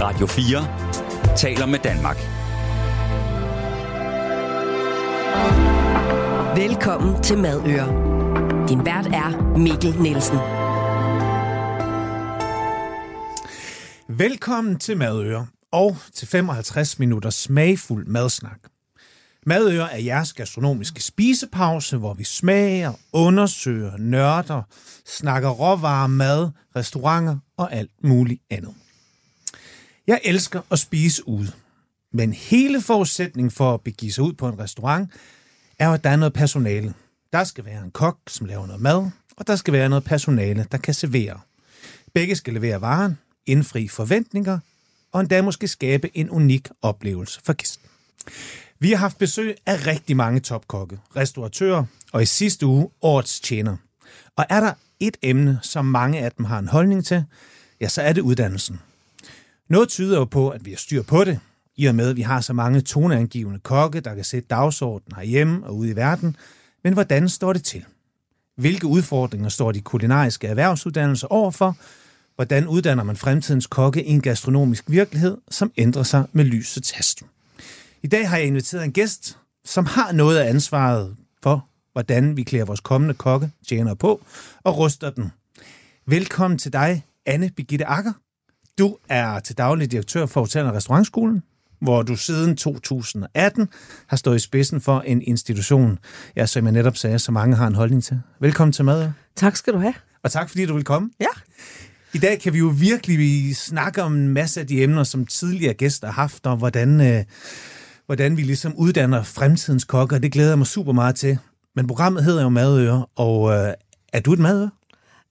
Radio 4 taler med Danmark. Velkommen til Madøre. Din vært er Mikkel Nielsen. Velkommen til Madøre og til 55 minutter smagfuld madsnak. Madøre er jeres gastronomiske spisepause, hvor vi smager, undersøger, nørder, snakker råvarer, mad, restauranter og alt muligt andet. Jeg elsker at spise ude, men hele forudsætningen for at begive sig ud på en restaurant er, at der er noget personale. Der skal være en kok, som laver noget mad, og der skal være noget personale, der kan servere. Begge skal levere varen, indfri forventninger, og endda måske skabe en unik oplevelse for gæsten. Vi har haft besøg af rigtig mange topkokke, restauratører og i sidste uge årets tjener. Og er der et emne, som mange af dem har en holdning til, ja, så er det uddannelsen. Noget tyder jo på, at vi har styr på det, i og med, at vi har så mange toneangivende kokke, der kan sætte dagsordenen herhjemme og ude i verden. Men hvordan står det til? Hvilke udfordringer står de kulinariske erhvervsuddannelser overfor? Hvordan uddanner man fremtidens kokke i en gastronomisk virkelighed, som ændrer sig med lysets hast? I dag har jeg inviteret en gæst, som har noget af ansvaret for, hvordan vi klæder vores kommende kokke tjener på og ruster den. Velkommen til dig, Anne Birgitte Akker. Du er til daglig direktør for Hotel- og Restaurantskolen, hvor du siden 2018 har stået i spidsen for en institution, ja, som jeg netop sagde, så mange har en holdning til. Velkommen til mad. Tak skal du have. Og tak fordi du vil komme. Ja. I dag kan vi jo virkelig snakke om en masse af de emner, som tidligere gæster har haft, og hvordan, øh, hvordan vi ligesom uddanner fremtidens kokker, og det glæder jeg mig super meget til. Men programmet hedder jo Madøre, og øh, er du et madøre?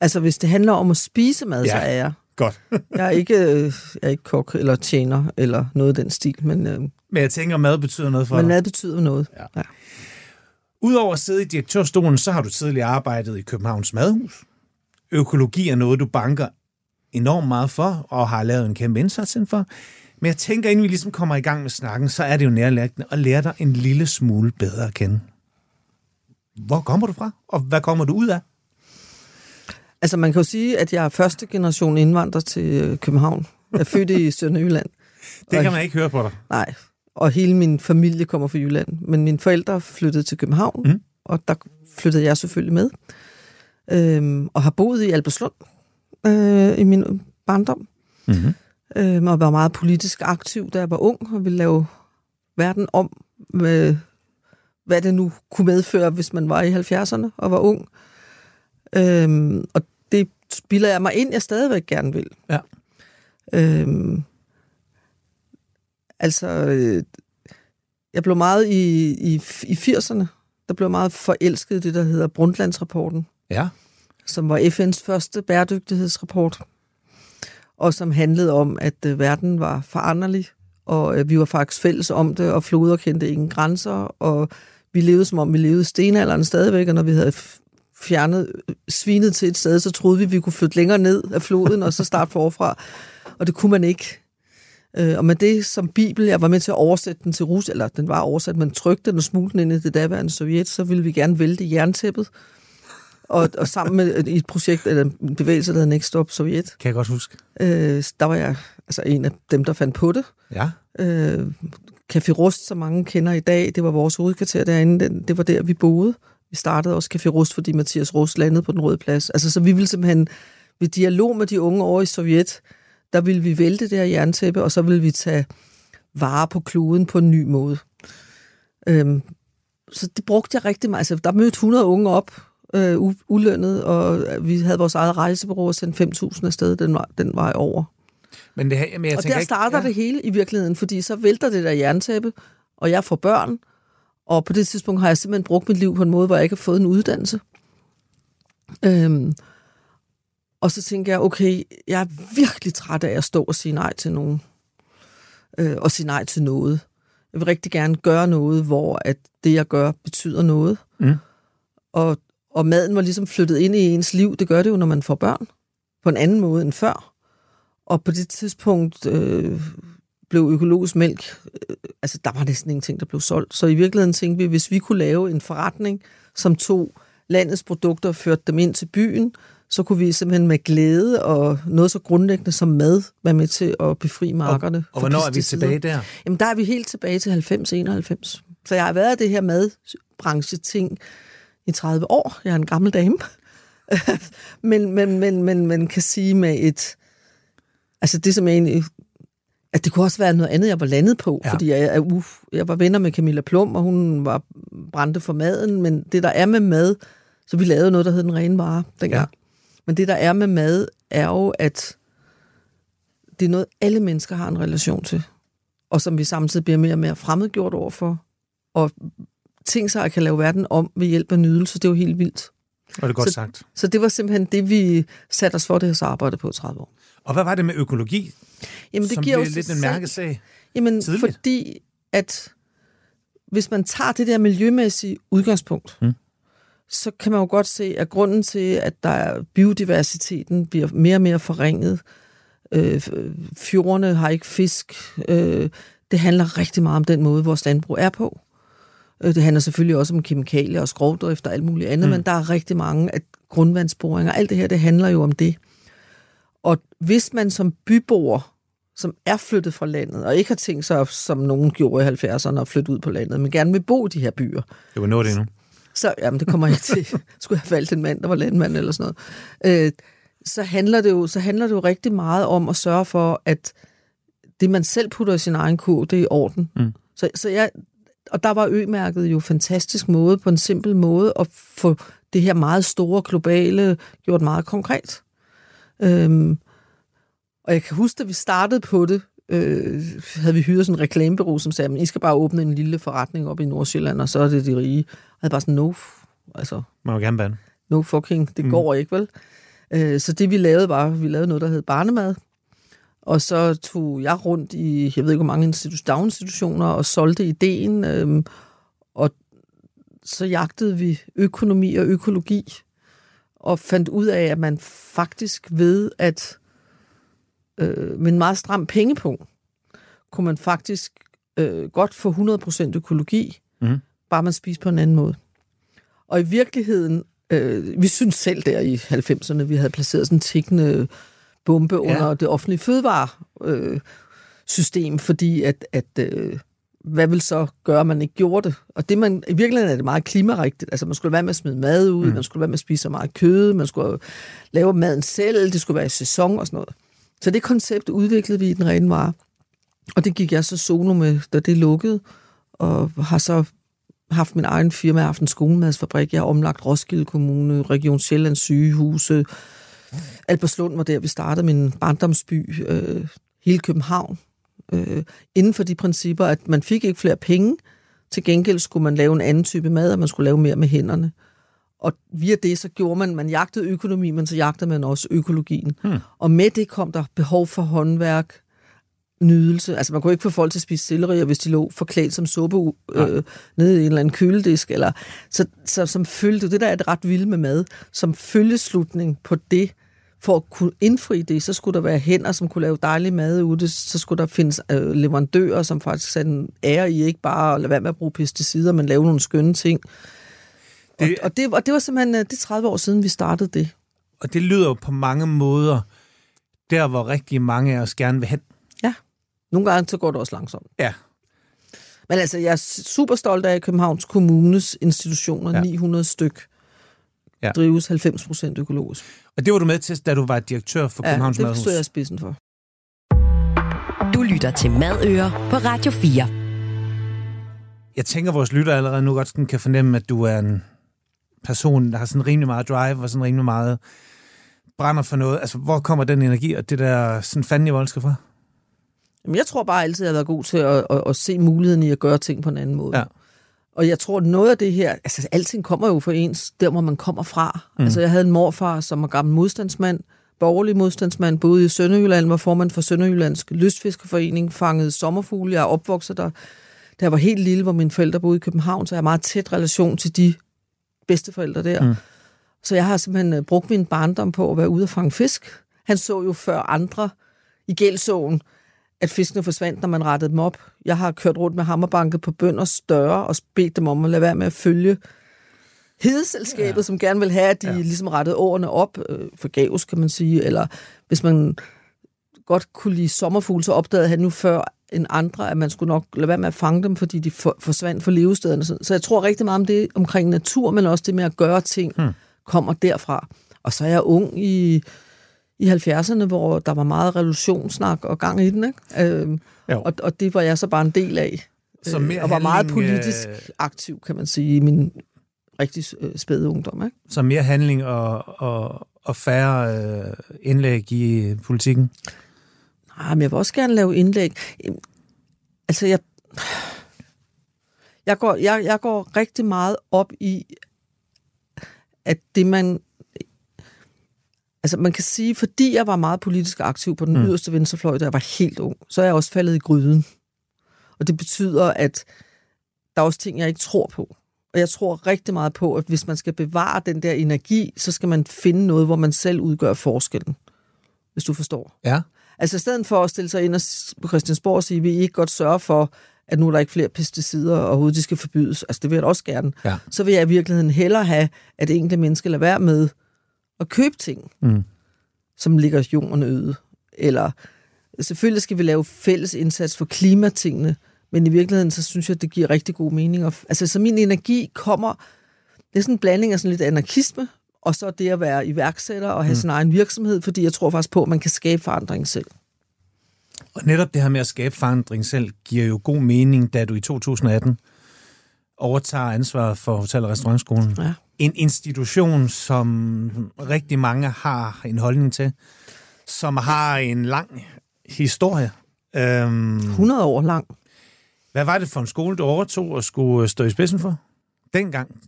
Altså, hvis det handler om at spise mad, ja. så er jeg. Godt. jeg, er ikke, øh, jeg er ikke kok eller tjener eller noget af den stil, men, øh, Men jeg tænker, mad betyder noget for men dig. mad betyder noget. Ja. Ja. Udover at sidde i direktørstolen, så har du tidligere arbejdet i Københavns Madhus. Økologi er noget, du banker enormt meget for, og har lavet en kæmpe indsats indenfor. Men jeg tænker, inden vi ligesom kommer i gang med snakken, så er det jo nærlæggende at lære dig en lille smule bedre at kende. Hvor kommer du fra, og hvad kommer du ud af? Altså, man kan jo sige, at jeg er første generation indvandrer til øh, København. Jeg er født i Sønderjylland. Det kan man ikke høre på dig. Nej, og hele min familie kommer fra Jylland. Men mine forældre flyttede til København, Mm. mm. og der flyttede jeg selvfølgelig med. Øhm, og har boet i Alberslund øh, i min barndom. Mm-hmm. øhm, og var meget politisk aktiv, da jeg var ung, og ville lave verden om, med, hvad det nu kunne medføre, hvis man var i 70'erne og var ung. Øhm, og det spiller jeg mig ind, jeg stadigvæk gerne vil. Ja. Øhm, altså, øh, jeg blev meget i, i, i 80'erne, der blev meget forelsket i det, der hedder Brundtlandsrapporten Ja. som var FN's første bæredygtighedsrapport, og som handlede om, at øh, verden var foranderlig, og øh, vi var faktisk fælles om det, og floder kendte ingen grænser, og vi levede som om vi levede stenalderen stadigvæk, og når vi havde fjernet svinet til et sted, så troede vi, vi kunne flytte længere ned af floden, og så starte forfra. Og det kunne man ikke. Øh, og med det som bibel, jeg var med til at oversætte den til rus, eller den var oversat, men trykte den og smugte den ind i det daværende Sovjet, så ville vi gerne vælte jerntæppet. Og, og sammen med et projekt, eller en bevægelse, der hedder Next Stop Sovjet, Kan jeg godt huske. øh, der var jeg altså en af dem, der fandt på det. Ja. Øh, Café Rust, som mange kender i dag, det var vores hovedkvarter derinde. Det var der, vi boede. Vi startede også Café Rust, fordi Mathias Rust landede på den røde plads. Altså, så vi ville simpelthen ved dialog med de unge over i Sovjet, der ville vi vælte det her jerntæppe, og så ville vi tage vare på kloden på en ny måde. Øhm, så det brugte jeg rigtig meget. Altså, der mødte 100 unge op, øh, ulønnet, og vi havde vores eget rejsebureau og sendte 5.000 afsted den, vej, den vej over. Men, det, men jeg Og der ikke- starter ja. det hele i virkeligheden, fordi så vælter det der jerntæppe, og jeg får børn, og på det tidspunkt har jeg simpelthen brugt mit liv på en måde, hvor jeg ikke har fået en uddannelse. Øhm, og så tænker jeg, okay, jeg er virkelig træt af at stå og sige nej til nogen. Øh, og sige nej til noget. Jeg vil rigtig gerne gøre noget, hvor at det, jeg gør, betyder noget. Mm. Og, og maden var ligesom flyttet ind i ens liv. Det gør det jo, når man får børn. På en anden måde end før. Og på det tidspunkt øh, blev økologisk mælk, øh, altså der var næsten ingenting, der blev solgt. Så i virkeligheden tænkte vi, hvis vi kunne lave en forretning, som tog landets produkter og førte dem ind til byen, så kunne vi simpelthen med glæde og noget så grundlæggende som mad være med til at befri markerne. Og, og hvornår er vi tilbage der? Jamen, der er vi helt tilbage til 90-91. Så jeg har været det her madbranche-ting i 30 år. Jeg er en gammel dame. men, men, men, men man kan sige med et... Altså det, som jeg egentlig... At det kunne også være noget andet, jeg var landet på, Ja. fordi jeg, er, uh, jeg var venner med Camilla Plum, og hun var brændte for maden, men det, der er med mad, så vi lavede noget, der hed den rene vare dengang. Ja. Men det, der er med mad, er jo, at det er noget, alle mennesker har en relation til, og som vi samtidig bliver mere og mere fremmedgjort overfor. Og ting sig, at kan lave verden om ved hjælp af nydelse, det er jo helt vildt. Og det er godt Så- sagt. Så det var simpelthen det, vi satte os for, det her så arbejde på i 30 år. Og hvad var det med økologi, Jamen, det som giver blev lidt en mærkesag? Jamen, tidligt? fordi at hvis man tager det der miljømæssige udgangspunkt, Mm. så kan man jo godt se, at grunden til, at der er biodiversiteten bliver mere og mere forringet, øh, fjordene har ikke fisk, øh, det handler rigtig meget om den måde, vores landbrug er på. Øh, Det handler selvfølgelig også om kemikalier og skovdrift og alt muligt andet, mm. men der er rigtig mange af grundvandsboringer. Alt det her, det handler jo om det. Og hvis man som byboer, som er flyttet fra landet, og ikke har tænkt sig, som nogen gjorde i 70'erne, at flytte ud på landet, men gerne vil bo i de her byer, Det var noget det nu. så, jamen det kommer jeg til. Skulle jeg have valgt en mand, der var landmand eller sådan noget. Øh, så, handler det jo, så handler det jo rigtig meget om at sørge for, at det, man selv putter i sin egen kur, det er i orden. Mm. Så, så jeg, og der var ø-mærket jo fantastisk måde, på en simpel måde, at få det her meget store, globale, gjort meget konkret. Øhm, og jeg kan huske, da vi startede på det, øh, havde vi hyret sådan en reklamebureau, som sagde, at I skal bare åbne en lille forretning op i Nordsjælland, og så er det de rige. Og jeg havde bare sådan, no, altså, Man må gerne bande. no fucking, det Mm. går ikke, vel? Øh, så det vi lavede var, vi lavede noget, der hed barnemad, og så tog jeg rundt i, jeg ved ikke hvor mange institu- daginstitutioner, og solgte ideen, øhm, og så jagtede vi økonomi og økologi, og fandt ud af, at man faktisk ved, at øh, med en meget stram pengepunkt, kunne man faktisk øh, godt få 100% økologi, Mhm. bare man spiser på en anden måde. Og i virkeligheden, øh, vi synes selv der i 90'erne, vi havde placeret sådan en tikkende bombe ja. under det offentlige fødevaresystem, øh, system, fordi at, at øh, hvad vil så gøre, at man ikke gjorde det? Og det man, i virkeligheden er det meget klimarigtigt. Altså man skulle være med at smide mad ud, mm. man skulle være med at spise så meget kød, man skulle lave maden selv, det skulle være i sæson og sådan noget. Så det koncept udviklede vi i den rene vare. Og det gik jeg så solo med, da det lukkede, og har så haft min egen firma, jeg har haft en skolemadsfabrik, jeg har omlagt Roskilde Kommune, Region Sjællands sygehuse, Alberslund var der, vi startede min barndomsby, øh, hele København, øh, inden for de principper, at man fik ikke flere penge, til gengæld skulle man lave en anden type mad, og man skulle lave mere med hænderne. Og via det, så gjorde man, man jagtede økonomi, men så jagtede man også økologien. Hmm. Og med det kom der behov for håndværk, nydelse. Altså man kunne ikke få folk til at spise selleri, hvis de lå forklædt som suppe øh, nede i en eller anden køledisk. Eller, så, så som følge, det der er det ret vilde med mad, som følgeslutning på det, for at kunne indfri det, så skulle der være hænder, som kunne lave dejlig mad ude. Så skulle der findes øh, leverandører, som faktisk satte en ære i, ikke bare at lade være med at bruge pesticider, men lave nogle skønne ting. Det, og, og, det, og det var simpelthen øh, det er 30 år siden, vi startede det. Og det lyder jo på mange måder der, hvor rigtig mange af os gerne vil hen. Nogle gange så går det også langsomt. Ja. Men altså, jeg er super stolt af Københavns Kommunes institutioner, Ja. ja. 900 styk, Ja. drives 90 procent økologisk. Og det var du med til, da du var direktør for Ja, Københavns det Madhus. stod jeg spidsen for. Du lytter til Madøer på Radio 4. Jeg tænker, at vores lytter allerede nu godt sådan kan fornemme, at du er en person, der har sådan rimelig meget drive og sådan rimelig meget brænder for noget. Altså, hvor kommer den energi og det der sådan fanden i voldske fra? Jamen, jeg tror bare altid, at jeg har været god til at, at, at se muligheden i at gøre ting på en anden måde. Ja. Og jeg tror, noget af det her, altså alting kommer jo fra ens, der hvor man kommer fra. Mm. Altså jeg havde en morfar, som var gammel modstandsmand, borgerlig modstandsmand, boede i Sønderjylland, var formand for Sønderjyllandsk Lystfiskerforening, fangede sommerfugle. Jeg opvokset der. Da jeg var helt lille, hvor mine forældre boede i København, så jeg har meget tæt relation til de bedsteforældre der. Mm. Mm. Så jeg har simpelthen øh, brugt min barndom på at være ude og fange fisk. Han så jo før andre i gældsåen, at fiskene forsvandt, når man rettede dem op. Jeg har kørt rundt med hammerbanket på bønders døre og bedt dem om at lade være med at følge hedeselskabet, ja. som gerne vil have, at de ja. ligesom rettede årene op, øh, forgæves kan man sige, eller hvis man godt kunne lide sommerfugle, så opdagede han nu før end andre, at man skulle nok lade være med at fange dem, fordi de for, forsvandt fra levestederne. Så jeg tror rigtig meget om det omkring natur, men også det med at gøre ting, hmm. kommer derfra. Og så er jeg ung i, i 70'erne, hvor der var meget revolutionssnak og gang i den, ikke? Øhm, og, og det var jeg så bare en del af. Så mere øh, og var meget politisk øh, aktiv, kan man sige, i min rigtig øh, spæde ungdom. Ikke? Så mere handling og, og, og færre øh, indlæg i politikken? Nej, men jeg vil også gerne lave indlæg. Altså, jeg, jeg, går, jeg, jeg går rigtig meget op i, at det man... Altså, man kan sige, fordi jeg var meget politisk aktiv på den mm. yderste venstrefløj, da jeg var helt ung, så er jeg også faldet i gryden. Og det betyder, at der er også ting, jeg ikke tror på. Og jeg tror rigtig meget på, at hvis man skal bevare den der energi, så skal man finde noget, hvor man selv udgør forskellen. Hvis du forstår. Ja. Altså i stedet for at stille sig ind på Christiansborg og sige, at vi ikke godt sørge for, at nu er der ikke flere pesticider, og overhovedet de skal forbydes. Altså det vil jeg da også gerne. Ja. Så vil jeg i virkeligheden hellere have, at enkelte mennesker lader være med at købe ting, mm. som ligger jorden øde. Eller selvfølgelig skal vi lave fælles indsats for klimatingene, men i virkeligheden, så synes jeg, det giver rigtig god mening. Altså, så min energi kommer... Det er sådan en blanding af sådan lidt anarkisme, og så det at være iværksætter og have mm. sin egen virksomhed, fordi jeg tror faktisk på, at man kan skabe forandring selv. Og netop det her med at skabe forandring selv, giver jo god mening, da du i 2018 overtager ansvaret for Hotel- og Restaurantskolen. Ja. En institution, som rigtig mange har en holdning til, som har en lang historie. Øhm, 100 år lang. Hvad var det for en skole, du overtog og skulle stå i spidsen for dengang?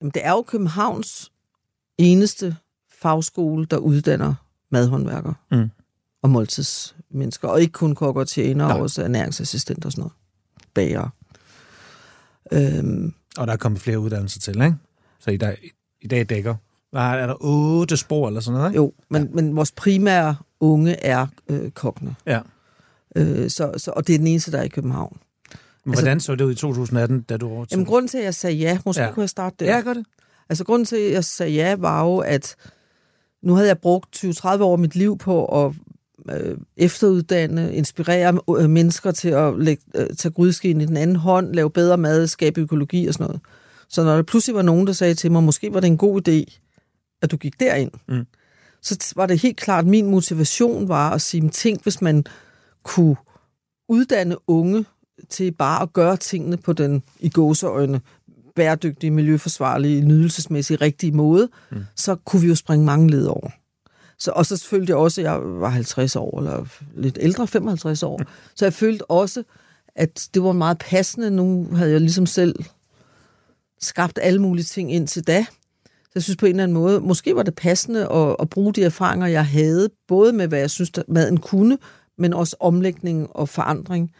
Jamen, det er jo Københavns eneste fagskole, der uddanner madhåndværker mm. og måltidsmennesker. Og ikke kun kokker og tjener, og også ernæringsassistenter og sådan noget. Bager. Øhm, og der er kommet flere uddannelser til, ikke? Så i dag, i dag dækker. Er der otte spor eller sådan noget, ikke? Jo, men, ja. men vores primære unge er øh, kokkene. Ja. Øh, så, så, og det er den eneste, der er i København. Men hvordan altså, så det ud i 2018, da du overtog? Jamen, grunden til, at jeg sagde ja, måske ja. kunne jeg starte der. Ja, gør det. Altså, grunden til, at jeg sagde ja, var jo, at nu havde jeg brugt 20-30 år af mit liv på at øh, efteruddanne, inspirere øh, mennesker til at lægge, øh, tage grydeskeen i den anden hånd, lave bedre mad, skabe økologi og sådan noget. Så når der pludselig var nogen, der sagde til mig, måske var det en god idé, at du gik derind, mm. så var det helt klart, at min motivation var at sige, tænk, hvis man kunne uddanne unge til bare at gøre tingene på den i gåseøjne bæredygtige, miljøforsvarlige, nydelsesmæssige, rigtige måde, mm. så kunne vi jo springe mange led over. Så, og så følte jeg også, at jeg var 50 år, eller lidt ældre, 55 år. Så jeg følte også, at det var meget passende. Nu havde jeg ligesom selv skabt alle mulige ting indtil da. Så jeg synes på en eller anden måde, måske var det passende at, at bruge de erfaringer, jeg havde, både med, hvad jeg synes, maden kunne, men også omlægning og forandring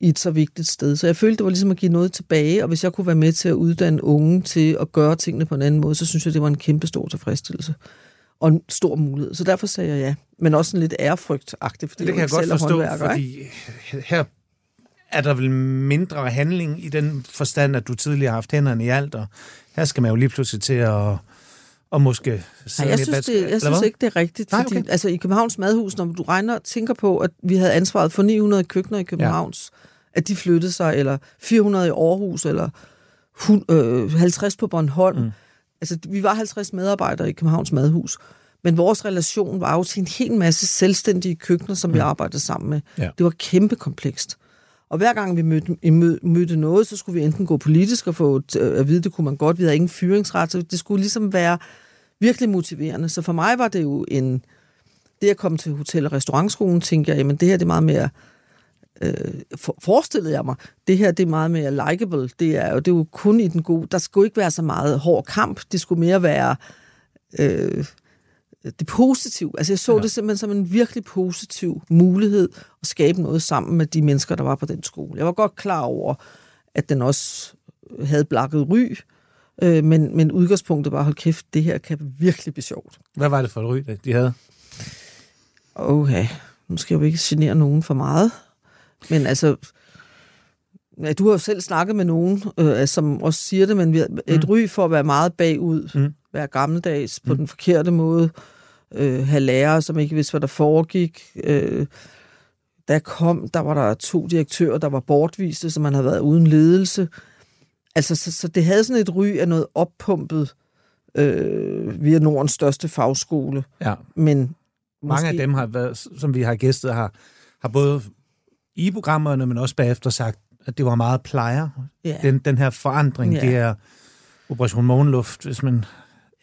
i et så vigtigt sted. Så jeg følte, det var ligesom at give noget tilbage, og hvis jeg kunne være med til at uddanne unge til at gøre tingene på en anden måde, så synes jeg, det var en kæmpe stor tilfredsstillelse og en stor mulighed. Så derfor sagde jeg ja. Men også sådan lidt ærefrygtagtigt, fordi det kan jeg, jeg godt forstå, fordi ikke? her er der vel mindre handling i den forstand, at du tidligere har haft hænderne i alt, og her skal man jo lige pludselig til at og måske Nej, jeg synes, det, jeg synes ikke, det er rigtigt. Nej, okay. fordi, altså, I Københavns Madhus, når du regner og tænker på, at vi havde ansvaret for 900 køkkener i Københavns, ja. at de flyttede sig, eller 400 i Aarhus, eller 50 på Bornholm. Mm. Altså, vi var 50 medarbejdere i Københavns Madhus. Men vores relation var jo til en hel masse selvstændige køkkener, som mm. vi arbejdede sammen med. Ja. Det var kæmpe komplekst. Og hver gang vi mødte, mødte noget, så skulle vi enten gå politisk og få at vide, det kunne man godt. Vi havde ingen fyringsret, så det skulle ligesom være virkelig motiverende. Så for mig var det jo en... Det at komme til hotel- og restaurantskolen, tænkte jeg, jamen det her det er meget mere... Øh, for, forestillede jeg mig, det her det er meget mere likable. Det er, jo, det er jo kun i den gode... Der skulle ikke være så meget hård kamp. Det skulle mere være... Øh, det positive. Altså jeg så ja. det simpelthen som en virkelig positiv mulighed at skabe noget sammen med de mennesker, der var på den skole. Jeg var godt klar over, at den også havde blakket ry, øh, men, men udgangspunktet var, hold kæft, det her kan virkelig blive sjovt. Hvad var det for et ry, de havde? Okay, nu skal jeg jo ikke genere nogen for meget, men altså, Ja, du har jo selv snakket med nogen, øh, som også siger det, men vi et mm. ry for at være meget bagud, Mm. være gammeldags på den forkerte måde, øh, have lærere, som ikke vidste, hvad der foregik. Øh, jeg kom, der var der to direktører, der var bortviste, så man havde været uden ledelse. Altså, så, så det havde sådan et ry af noget oppumpet. Øh, vi er Nordens største fagskole, Ja. men Mange af måske- dem, har været, som vi har gæstet, har, har både i programmerne, men også bagefter sagt, at det var meget plejer. Ja. Den, den her forandring, Ja. det er Operation Morgenluft, hvis man...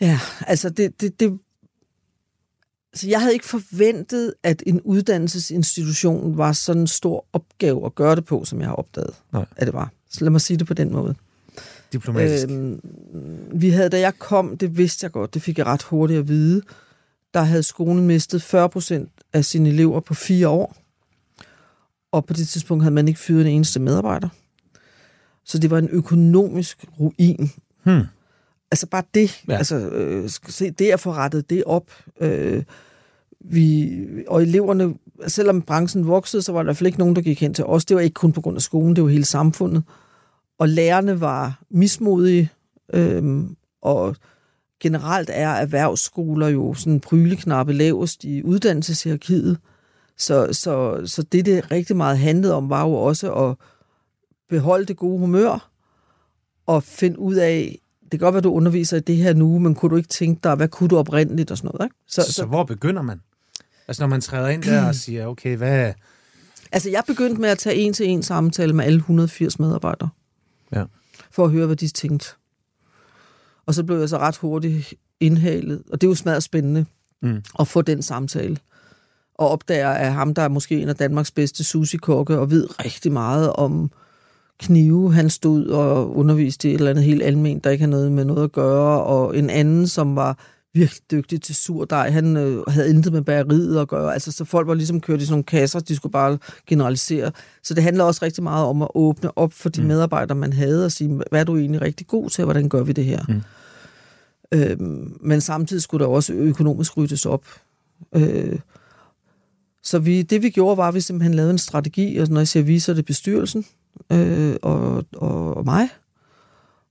Ja, altså det, det, det altså jeg havde ikke forventet, at en uddannelsesinstitution var sådan en stor opgave at gøre det på, som jeg har opdaget, Nej. at det var. Så lad mig sige det på den måde. Diplomatisk. Øh, Øhm, vi havde, da jeg kom, det vidste jeg godt, det fik jeg ret hurtigt at vide, der havde skolen mistet 40 procent af sine elever på fire år. Og på det tidspunkt havde man ikke fyret en eneste medarbejder. Så det var en økonomisk ruin. hmm. Altså bare det, Ja. altså øh, se, det at få rettet det op. Øh, vi, og eleverne, selvom branchen voksede, så var der i hvert fald ikke nogen, der gik hen til os. Det var ikke kun på grund af skolen, det var hele samfundet. Og lærerne var mismodige, øh, og generelt er erhvervsskoler jo sådan pryleknappe lavest i uddannelseshierarkiet. Så, så, så det, det rigtig meget handlede om, var jo også at beholde det gode humør, og finde ud af, det kan godt være, du underviser i det her nu, men kunne du ikke tænke dig, hvad kunne du oprindeligt og sådan noget, ikke? Så, så, så hvor begynder man? Altså når man træder ind der og siger, okay, hvad... Altså, jeg begyndte med at tage en til en samtale med alle 180 medarbejdere. Ja. For at høre, hvad de tænkte. Og så blev jeg så ret hurtigt indhalet. Og det er jo smadret spændende Mm. at få den samtale. Og opdager, at ham, der er måske en af Danmarks bedste sushi-kokke, og ved rigtig meget om knive. Han stod og underviste i et eller andet helt almindeligt, der ikke har noget med noget at gøre. Og en anden, som var virkelig dygtig til surdej. Han øh, havde intet med bageriet at gøre. Altså, så folk var ligesom kørt i sådan nogle kasser, de skulle bare generalisere. Så det handler også rigtig meget om at åbne op for de mm. medarbejdere, man havde, og sige, hvad er du egentlig rigtig god til, hvordan gør vi det her? Mm. Øhm, men samtidig skulle der også økonomisk ryddes op. Øh, så vi, det vi gjorde, var, at vi simpelthen lavede en strategi, og når jeg siger vi, så er det bestyrelsen øh, og, og, og mig.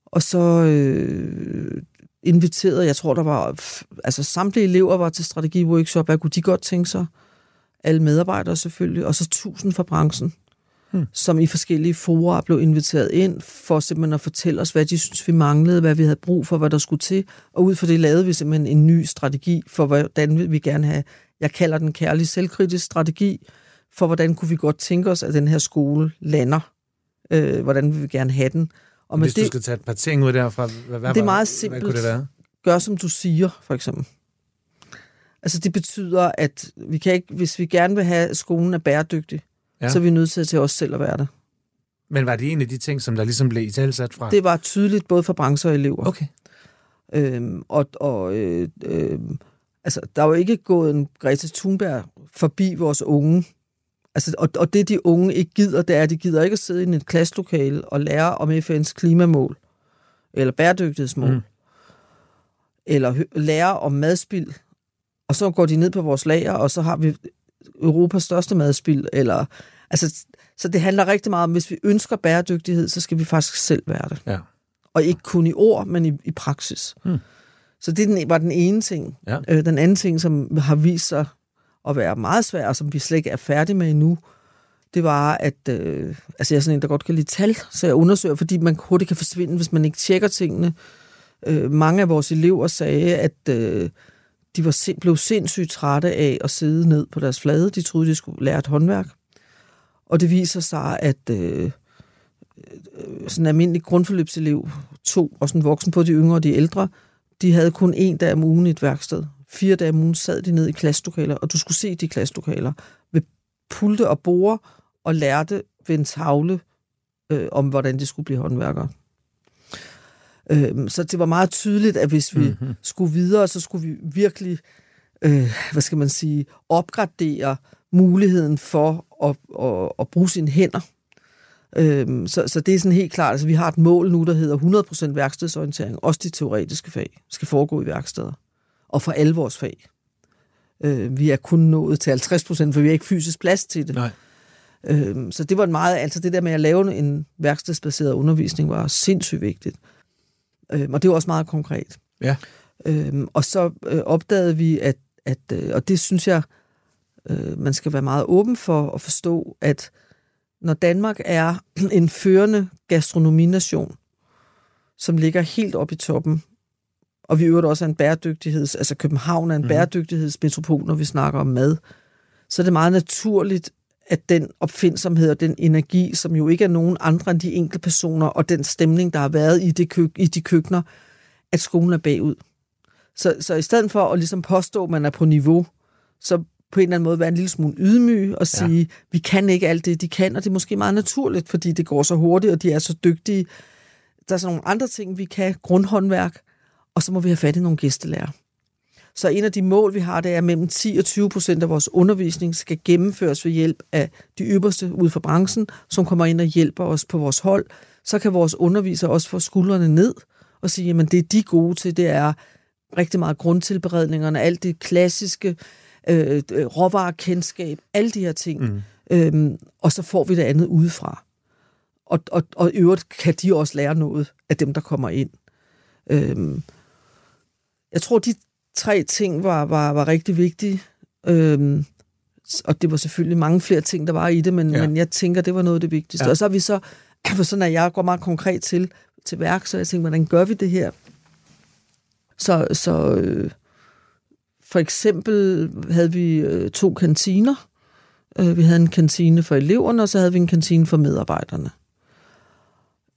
Og så øh, inviterede, jeg tror, der var, altså samtlige elever var til strategiworkshop, hvad kunne de godt tænke sig? Alle medarbejdere selvfølgelig, og så tusind fra branchen, hmm. som i forskellige fora blev inviteret ind, for simpelthen at fortælle os, hvad de synes, vi manglede, hvad vi havde brug for, hvad der skulle til, og ud fra det lavede vi simpelthen en ny strategi for, hvordan vi gerne have, jeg kalder den kærlig selvkritisk strategi, for hvordan kunne vi godt tænke os, at den her skole lander, øh, hvordan vi vil gerne have den. Og Hvis du skal tage et par ting ud derfra, hvad, hvad, Det er meget Hvad kunne simpelt. det være? gør, som du siger, for eksempel. Altså, det betyder, at vi kan ikke, hvis vi gerne vil have, at skolen er bæredygtig, Ja. så er vi nødt til at til os selv at være det. Men var det en af de ting, som der ligesom blev i talsat fra? Det var tydeligt både for brancher og elever. Okay. Øhm, og og øh, øh, altså, der er jo ikke gået en Greta Thunberg forbi vores unge. Altså, og, og det, de unge ikke gider, det er, at de gider ikke at sidde i et klasselokale og lære om FN's klimamål, eller bæredygtighedsmål, Mm. mm. eller lære om madspild, og så går de ned på vores lager, og så har vi Europas største madspild, eller, altså, så det handler rigtig meget om, hvis vi ønsker bæredygtighed, så skal vi faktisk selv være det. Ja. Og ikke kun i ord, men i, i praksis. Hmm. Så det den, var den ene ting. Ja. Øh, den anden ting, som har vist sig at være meget svær, og som vi slet ikke er færdige med endnu, det var, at øh, altså jeg er sådan en, der godt kan lide tal, så jeg undersøger, fordi man hurtigt kan forsvinde, hvis man ikke tjekker tingene. Øh, mange af vores elever sagde, at øh, de var sind, blev sindssygt trætte af at sidde ned på deres flade. De troede, de skulle lære et håndværk. Og det viser sig, at øh, øh, sådan en almindelig grundforløbselev, to og sådan en voksen på de yngre og de ældre, de havde kun en dag om ugen i et værksted. Fire dage om ugen sad de ned i klasselokaler, og du skulle se de klasselokaler ved pulte og borde og lærte ved en tavle øh, om, hvordan de skulle blive håndværkere. Øh, så det var meget tydeligt, at hvis vi mm-hmm. skulle videre, så skulle vi virkelig, øh, hvad skal man sige, opgradere muligheden for at, at, at bruge sine hænder. Øhm, så, så det er sådan helt klart, altså vi har et mål nu, der hedder 100% værkstedsorientering. Også de teoretiske fag skal foregå i værksteder. Og for alle vores fag. Øh, vi er kun nået til 50%, for vi har ikke fysisk plads til det. Nej. Øhm, så det var en meget, altså det der med at lave en værkstedsbaseret undervisning var sindssygt vigtigt. Øhm, og det var også meget konkret. Ja. Øhm, og så øh, opdagede vi, at, at øh, og det synes jeg, øh, man skal være meget åben for at forstå, at når Danmark er en førende gastronomination, som ligger helt oppe i toppen, og vi øvrigt også er en bæredygtigheds, altså København er en mm. bæredygtighedsmetropol, når vi snakker om mad, så er det meget naturligt, at den opfindsomhed og den energi, som jo ikke er nogen andre end de enkelte personer, og den stemning, der har været i, det kø- i de køkkener, at skolen er bagud. Så, så i stedet for at ligesom påstå, at man er på niveau, så på en eller anden måde være en lille smule ydmyg og sige, ja. vi kan ikke alt det, de kan, og det er måske meget naturligt, fordi det går så hurtigt, og de er så dygtige. Der er så nogle andre ting, vi kan, grundhåndværk, og så må vi have fat i nogle gæstelærer. Så en af de mål, vi har, det er, at mellem 10 og 20 procent af vores undervisning skal gennemføres ved hjælp af de ypperste ud fra branchen, som kommer ind og hjælper os på vores hold. Så kan vores undervisere også få skuldrene ned og sige, at det er de gode til, det er rigtig meget grundtilberedningerne, alt det klassiske, øh, råvarekendskab, alle de her ting. Mm. Øhm, og så får vi det andet udefra. Og, og, og i øvrigt kan de også lære noget af dem, der kommer ind. Øhm, jeg tror, de tre ting var, var, var rigtig vigtige. Øhm, og det var selvfølgelig mange flere ting, der var i det, men, ja. men jeg tænker, det var noget af det vigtigste. Ja. Og så er vi så, for sådan at jeg går meget konkret til, til værk, så jeg tænker, hvordan gør vi det her? Så, så øh, for eksempel havde vi øh, to kantiner. Øh, vi havde en kantine for eleverne, og så havde vi en kantine for medarbejderne.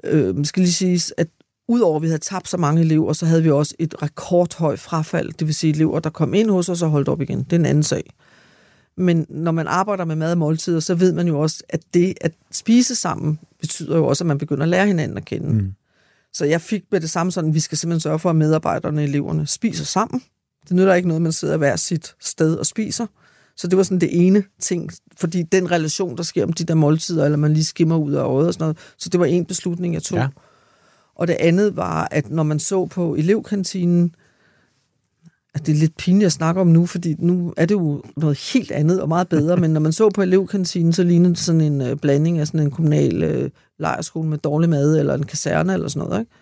Øh, skal lige sige, at udover at vi havde tabt så mange elever, så havde vi også et rekordhøjt frafald, det vil sige elever, der kom ind hos os og holdt op igen. Det er en anden sag. Men når man arbejder med mad og måltider, så ved man jo også, at det at spise sammen betyder jo også, at man begynder at lære hinanden at kende. Mm. Så jeg fik med det samme sådan, at vi skal simpelthen sørge for, at medarbejderne og eleverne spiser sammen. Det nytter ikke noget, man sidder hver sit sted og spiser. Så det var sådan det ene ting, fordi den relation, der sker om de der måltider, eller man lige skimmer ud af øjet og sådan noget, så det var en beslutning, jeg tog. Ja. Og det andet var, at når man så på elevkantinen, at det er lidt pinligt at snakke om nu, fordi nu er det jo noget helt andet og meget bedre, men når man så på elevkantinen, så lignede det sådan en uh, blanding af sådan en kommunal uh, lejerskole med dårlig mad, eller en kaserne eller sådan noget, ikke?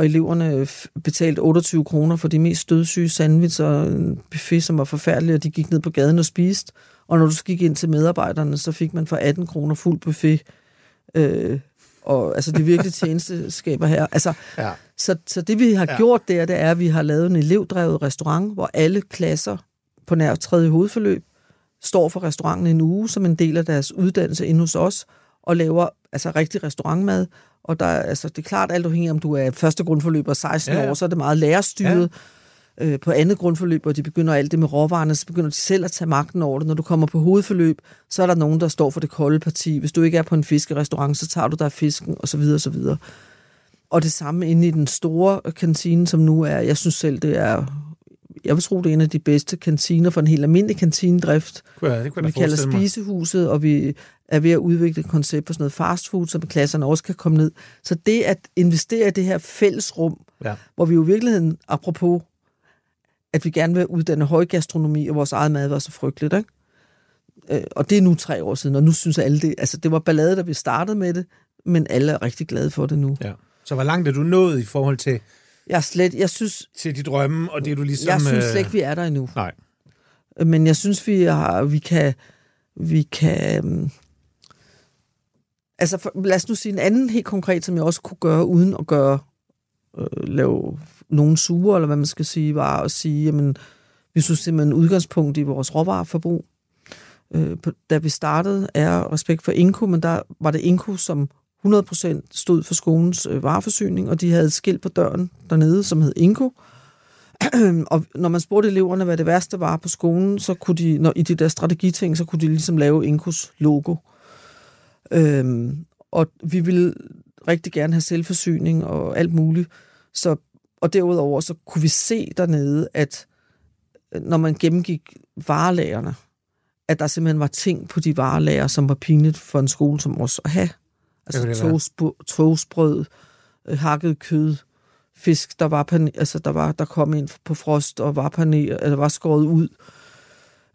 Og eleverne betalte 28 kroner for de mest stødsyge sandwich og en buffet, som var forfærdelig, og de gik ned på gaden og spiste. Og når du så gik ind til medarbejderne, så fik man for 18 kroner fuld buffet. Øh, og altså det er virkelig tjenesteskaber her. Altså, ja. så, så det vi har ja. gjort der, det er, at vi har lavet en elevdrevet restaurant, hvor alle klasser på nær tredje hovedforløb står for restauranten en uge som en del af deres uddannelse inde hos os, og laver altså rigtig restaurantmad. Og der, altså, det er klart, alt afhængig om du er første grundforløb og 16 ja, år, så er det meget lærerstyret. Ja øh, på andet grundforløb, hvor de begynder alt det med råvarerne, så begynder de selv at tage magten over det. Når du kommer på hovedforløb, så er der nogen, der står for det kolde parti. Hvis du ikke er på en fiskerestaurant, så tager du der fisken, og så videre, og så videre. Og det samme inde i den store kantine, som nu er, jeg synes selv, det er, jeg vil tro, det er en af de bedste kantiner for en helt almindelig kantinedrift. Ja, det kunne vi kalder Spisehuset, og vi er ved at udvikle et koncept på sådan noget fastfood, så klasserne også kan komme ned. Så det at investere i det her fællesrum, ja. hvor vi jo i virkeligheden, apropos at vi gerne vil uddanne højgastronomi, og vores eget mad var så frygteligt, ikke? Øh, og det er nu tre år siden, og nu synes alle det, altså det var ballade, da vi startede med det, men alle er rigtig glade for det nu. Ja. Så hvor langt er du nået i forhold til... Jeg slet, jeg synes... Til de drømme, og det du ligesom... Jeg synes slet ikke, vi er der endnu. Nej. Men jeg synes, vi, har, vi kan... Vi kan øhm, altså, for, lad os nu sige en anden helt konkret, som jeg også kunne gøre, uden at gøre, øh, lave nogen sure, eller hvad man skal sige, var at sige, jamen, vi synes simpelthen udgangspunkt i vores råvareforbrug. Øh, da vi startede, er respekt for Inko, men der var det Inko, som 100% stod for skolens øh, vareforsyning, og de havde et skilt på døren dernede, som hed Inko. og når man spurgte eleverne, hvad det værste var på skolen, så kunne de, når, i de der strategiting, så kunne de ligesom lave Inkos logo. Øhm, og vi ville rigtig gerne have selvforsyning og alt muligt. Så og derudover så kunne vi se dernede, at øh, når man gennemgik varelagerne, at der simpelthen var ting på de varelager, som var pinligt for en skole som os at have. Altså toastbrød, toastbrød, øh, hakket kød, fisk, der var, pan, altså der, var, der kom ind på frost og var, paner, eller var skåret ud.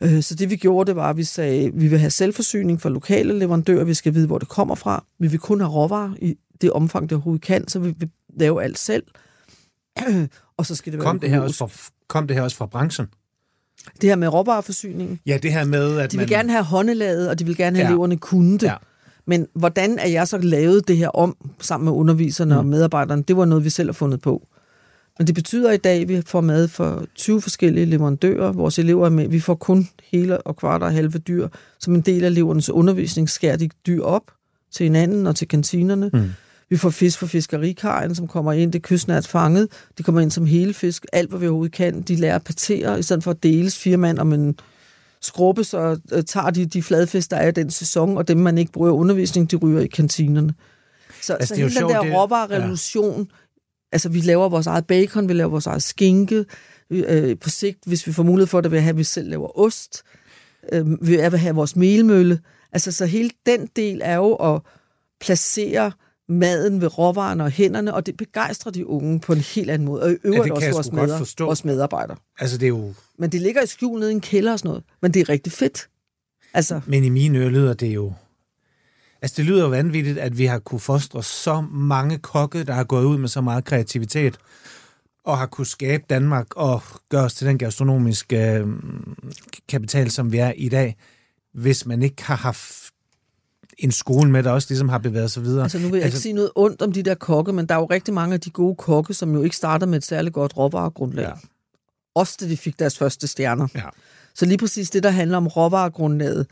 Øh, Så det vi gjorde, det var, at vi sagde, at vi vil have selvforsyning for lokale leverandører, vi skal vide, hvor det kommer fra. Vi vil kun have råvarer i det omfang, det overhovedet kan, så vi vil lave alt selv. og så skal det være Kom det, her også fra, kom det her også fra branchen? det her med råvareforsyningen. Ja, det her med, at De man... vil gerne have håndelaget, og de vil gerne have, Ja. eleverne kunne det. Ja. Men hvordan er jeg så lavet det her om sammen med underviserne mm. og medarbejderne? Det var noget, vi selv har fundet på. Men det betyder i dag, at vi får mad for 20 forskellige leverandører. Vores elever er med. Vi får kun hele og kvart og halve dyr. Som en del af elevernes undervisning skærer de dyr op til hinanden og til kantinerne. Mm. Vi får fisk fra fiskerikajen, som kommer ind. Det er kystnært fanget. De kommer ind som hele fisk. Alt, hvad vi overhovedet kan. De lærer at patere, i stedet for at deles fire mand om en skrubbe, så øh, tager de de fladfisk, der er i den sæson, og dem, man ikke bruger i undervisning, de ryger i kantinerne. Så, Altså, så er hele den sjovt, der råvarerevolution, ja. altså vi laver vores eget bacon, vi laver vores eget skinke, øh, på sigt, hvis vi får mulighed for det, vil jeg have, at vi selv laver ost, øh, vil jeg have vores melmølle. Altså så hele den del er jo at placere maden ved råvarerne og hænderne, og det begejstrer de unge på en helt anden måde, og i øvrigt kan også vores, sgu godt med, forstå. vores medarbejdere. Altså, det er jo... Men det ligger i skjul nede i en kælder og sådan noget. Men det er rigtig fedt. Altså, Men i mine ører lyder det jo... Altså, det lyder jo vanvittigt, at vi har kunne fostre så mange kokke, der har gået ud med så meget kreativitet, og har kunne skabe Danmark og gøre os til den gastronomiske øh, kapital, som vi er i dag, hvis man ikke har haft en skole med, der også ligesom har bevæget sig videre. altså nu vil jeg altså, ikke sige noget ondt om de der kokke, men der er jo rigtig mange af de gode kokke, som jo ikke starter med et særligt godt råvaregrundlag. Ja. Også da de fik deres første stjerner. Ja. Så lige præcis det, der handler om råvaregrundlaget,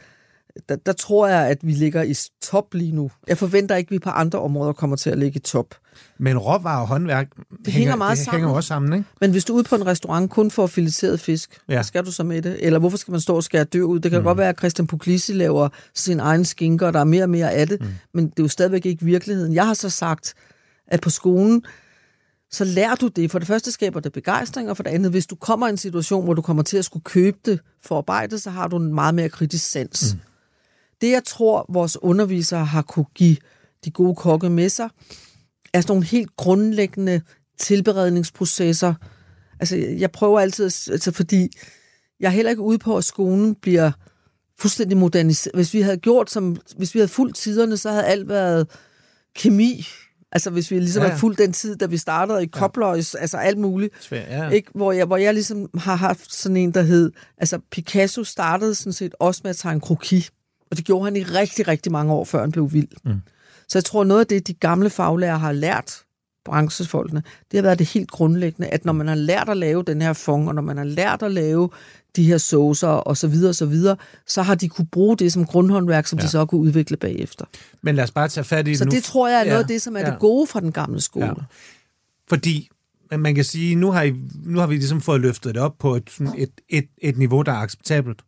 der, der tror jeg, at vi ligger i top lige nu. Jeg forventer ikke, at vi på andre områder kommer til at ligge i top. Men råvarer og håndværk det hænger meget det sammen. hænger også sammen, ikke? Men hvis du er ude på en restaurant kun for fileteret fisk, Ja. skal du så med det? Eller hvorfor skal man stå og skære dyr ud? Det kan mm. godt være, at Christian Puglisi laver sin egen skinker, og der er mere og mere af det, mm. men det er jo stadigvæk ikke virkeligheden. Jeg har så sagt, at på skolen, så lærer du det. For det første skaber det begejstring, og for det andet, hvis du kommer i en situation, hvor du kommer til at skulle købe det for arbejde, så har du en meget mere kritisk sans. Mm. Det, jeg tror, vores undervisere har kunne give de gode kokke med sig, er sådan nogle helt grundlæggende tilberedningsprocesser. Altså, jeg prøver altid, altså, fordi jeg er heller ikke ude på, at skolen bliver fuldstændig moderniseret. Hvis vi havde gjort som, hvis vi havde fulgt tiderne, så havde alt været kemi. Altså, hvis vi ligesom Ja, ja, ja. havde fulgt den tid, da vi startede i kobløjs, altså alt muligt. Svært, ja. Ikke? Hvor, jeg, hvor jeg ligesom har haft sådan en, der hed... Altså, Picasso startede sådan set også med at tegne kroki. Og det gjorde han i rigtig, rigtig mange år, før han blev vild. Mm. Så jeg tror, noget af det, de gamle faglærer har lært branchefolkene, det har været det helt grundlæggende, at når man har lært at lave den her fong, og når man har lært at lave de her saucer og så videre og så videre, så har de kunne bruge det som grundhåndværk, som ja. De så kunne udvikle bagefter. Men lad os bare tage fat i Så nu. det tror jeg er noget af Ja, det, som er ja. det gode fra den gamle skole. Ja. Fordi man kan sige, nu har, I, nu har vi ligesom fået løftet det op på et, et, et, et niveau, der er acceptabelt,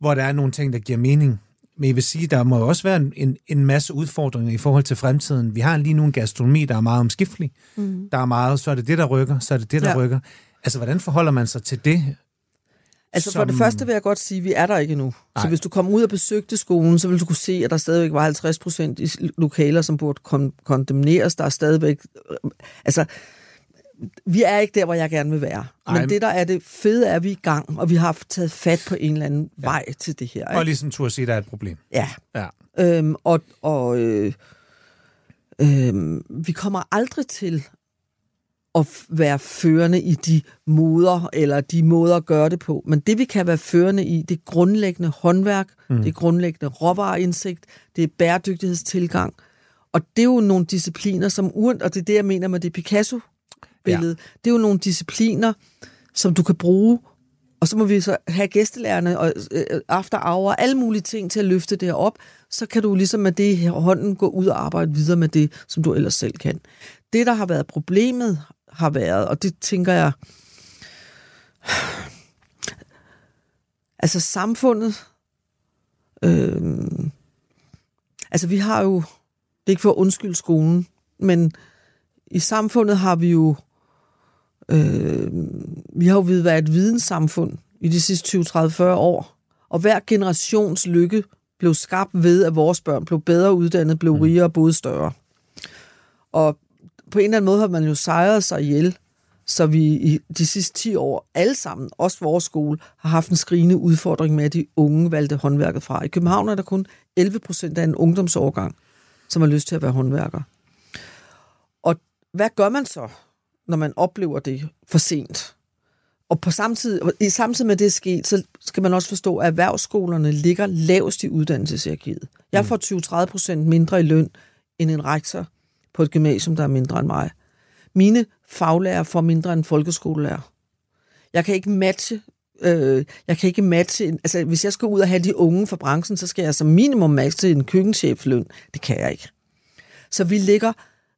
hvor der er nogle ting, der giver mening. Men jeg vil sige, der må også være en, en, masse udfordringer i forhold til fremtiden. Vi har lige nu en gastronomi, der er meget omskiftelig. Mm. Der er meget, så er det det, der rykker, så er det det, der Ja. rykker. Altså, hvordan forholder man sig til det? Altså for som- det første vil jeg godt sige, at vi er der ikke endnu. Nej. Så hvis du kommer ud og besøgte skolen, så vil du kunne se, at der stadigvæk var 50 procent i lokaler, som burde kon- kondemneres. Der er stadigvæk... øh, Altså, vi er ikke der, hvor jeg gerne vil være. Ej. Men det, der er det fede, er, at vi er i gang, og vi har taget fat på en eller anden ja. vej til det her. Og Ikke? ligesom turde sige, at der er et problem. Ja. Ja. Øhm, og og øh, øh, vi kommer aldrig til at være førende i de måder, eller de måder at gøre det på. Men det, vi kan være førende i, det er grundlæggende håndværk, mm. det er grundlæggende råvareindsigt, det er bæredygtighedstilgang. Og det er jo nogle discipliner, som uden, og det er det, jeg mener med det billede. ja. det er jo nogle discipliner, som du kan bruge, og så må vi så have gæstelærerne og øh, after hour, alle mulige ting til at løfte det op, så kan du ligesom med det her hånden gå ud og arbejde videre med det, som du ellers selv kan. Det, der har været problemet, har været, og det tænker jeg, altså samfundet, øh, altså vi har jo, det er ikke for at undskylde skolen, men i samfundet har vi jo, øh, vi har jo været et videnssamfund i de sidste 20, 30, 40 år, og hver generations lykke blev skabt ved, at vores børn blev bedre uddannet, blev rigere og boede større. Og på en eller anden måde har man jo sejret sig ihjel Så vi i de sidste 10 år, alle sammen, også vores skole, har haft en skrigende udfordring med, at de unge valgte håndværket fra. I København er der kun 11 procent af en ungdomsårgang, som har lyst til at være håndværker. Og hvad gør man så, når man oplever det for sent? Og på samtidig, i samtidig med det er sket, så skal man også forstå, at erhvervsskolerne ligger lavest i uddannelseshierarkiet. Jeg får 20-30 procent mindre i løn end en rektor på et gymnasium, der er mindre end mig. Mine faglærer får mindre end folkeskolelærer. Jeg kan ikke matche øh, jeg kan ikke matche, altså hvis jeg skal ud og have de unge fra branchen, så skal jeg som minimum matche en køkkenchefløn. Det kan jeg ikke. Så vi ligger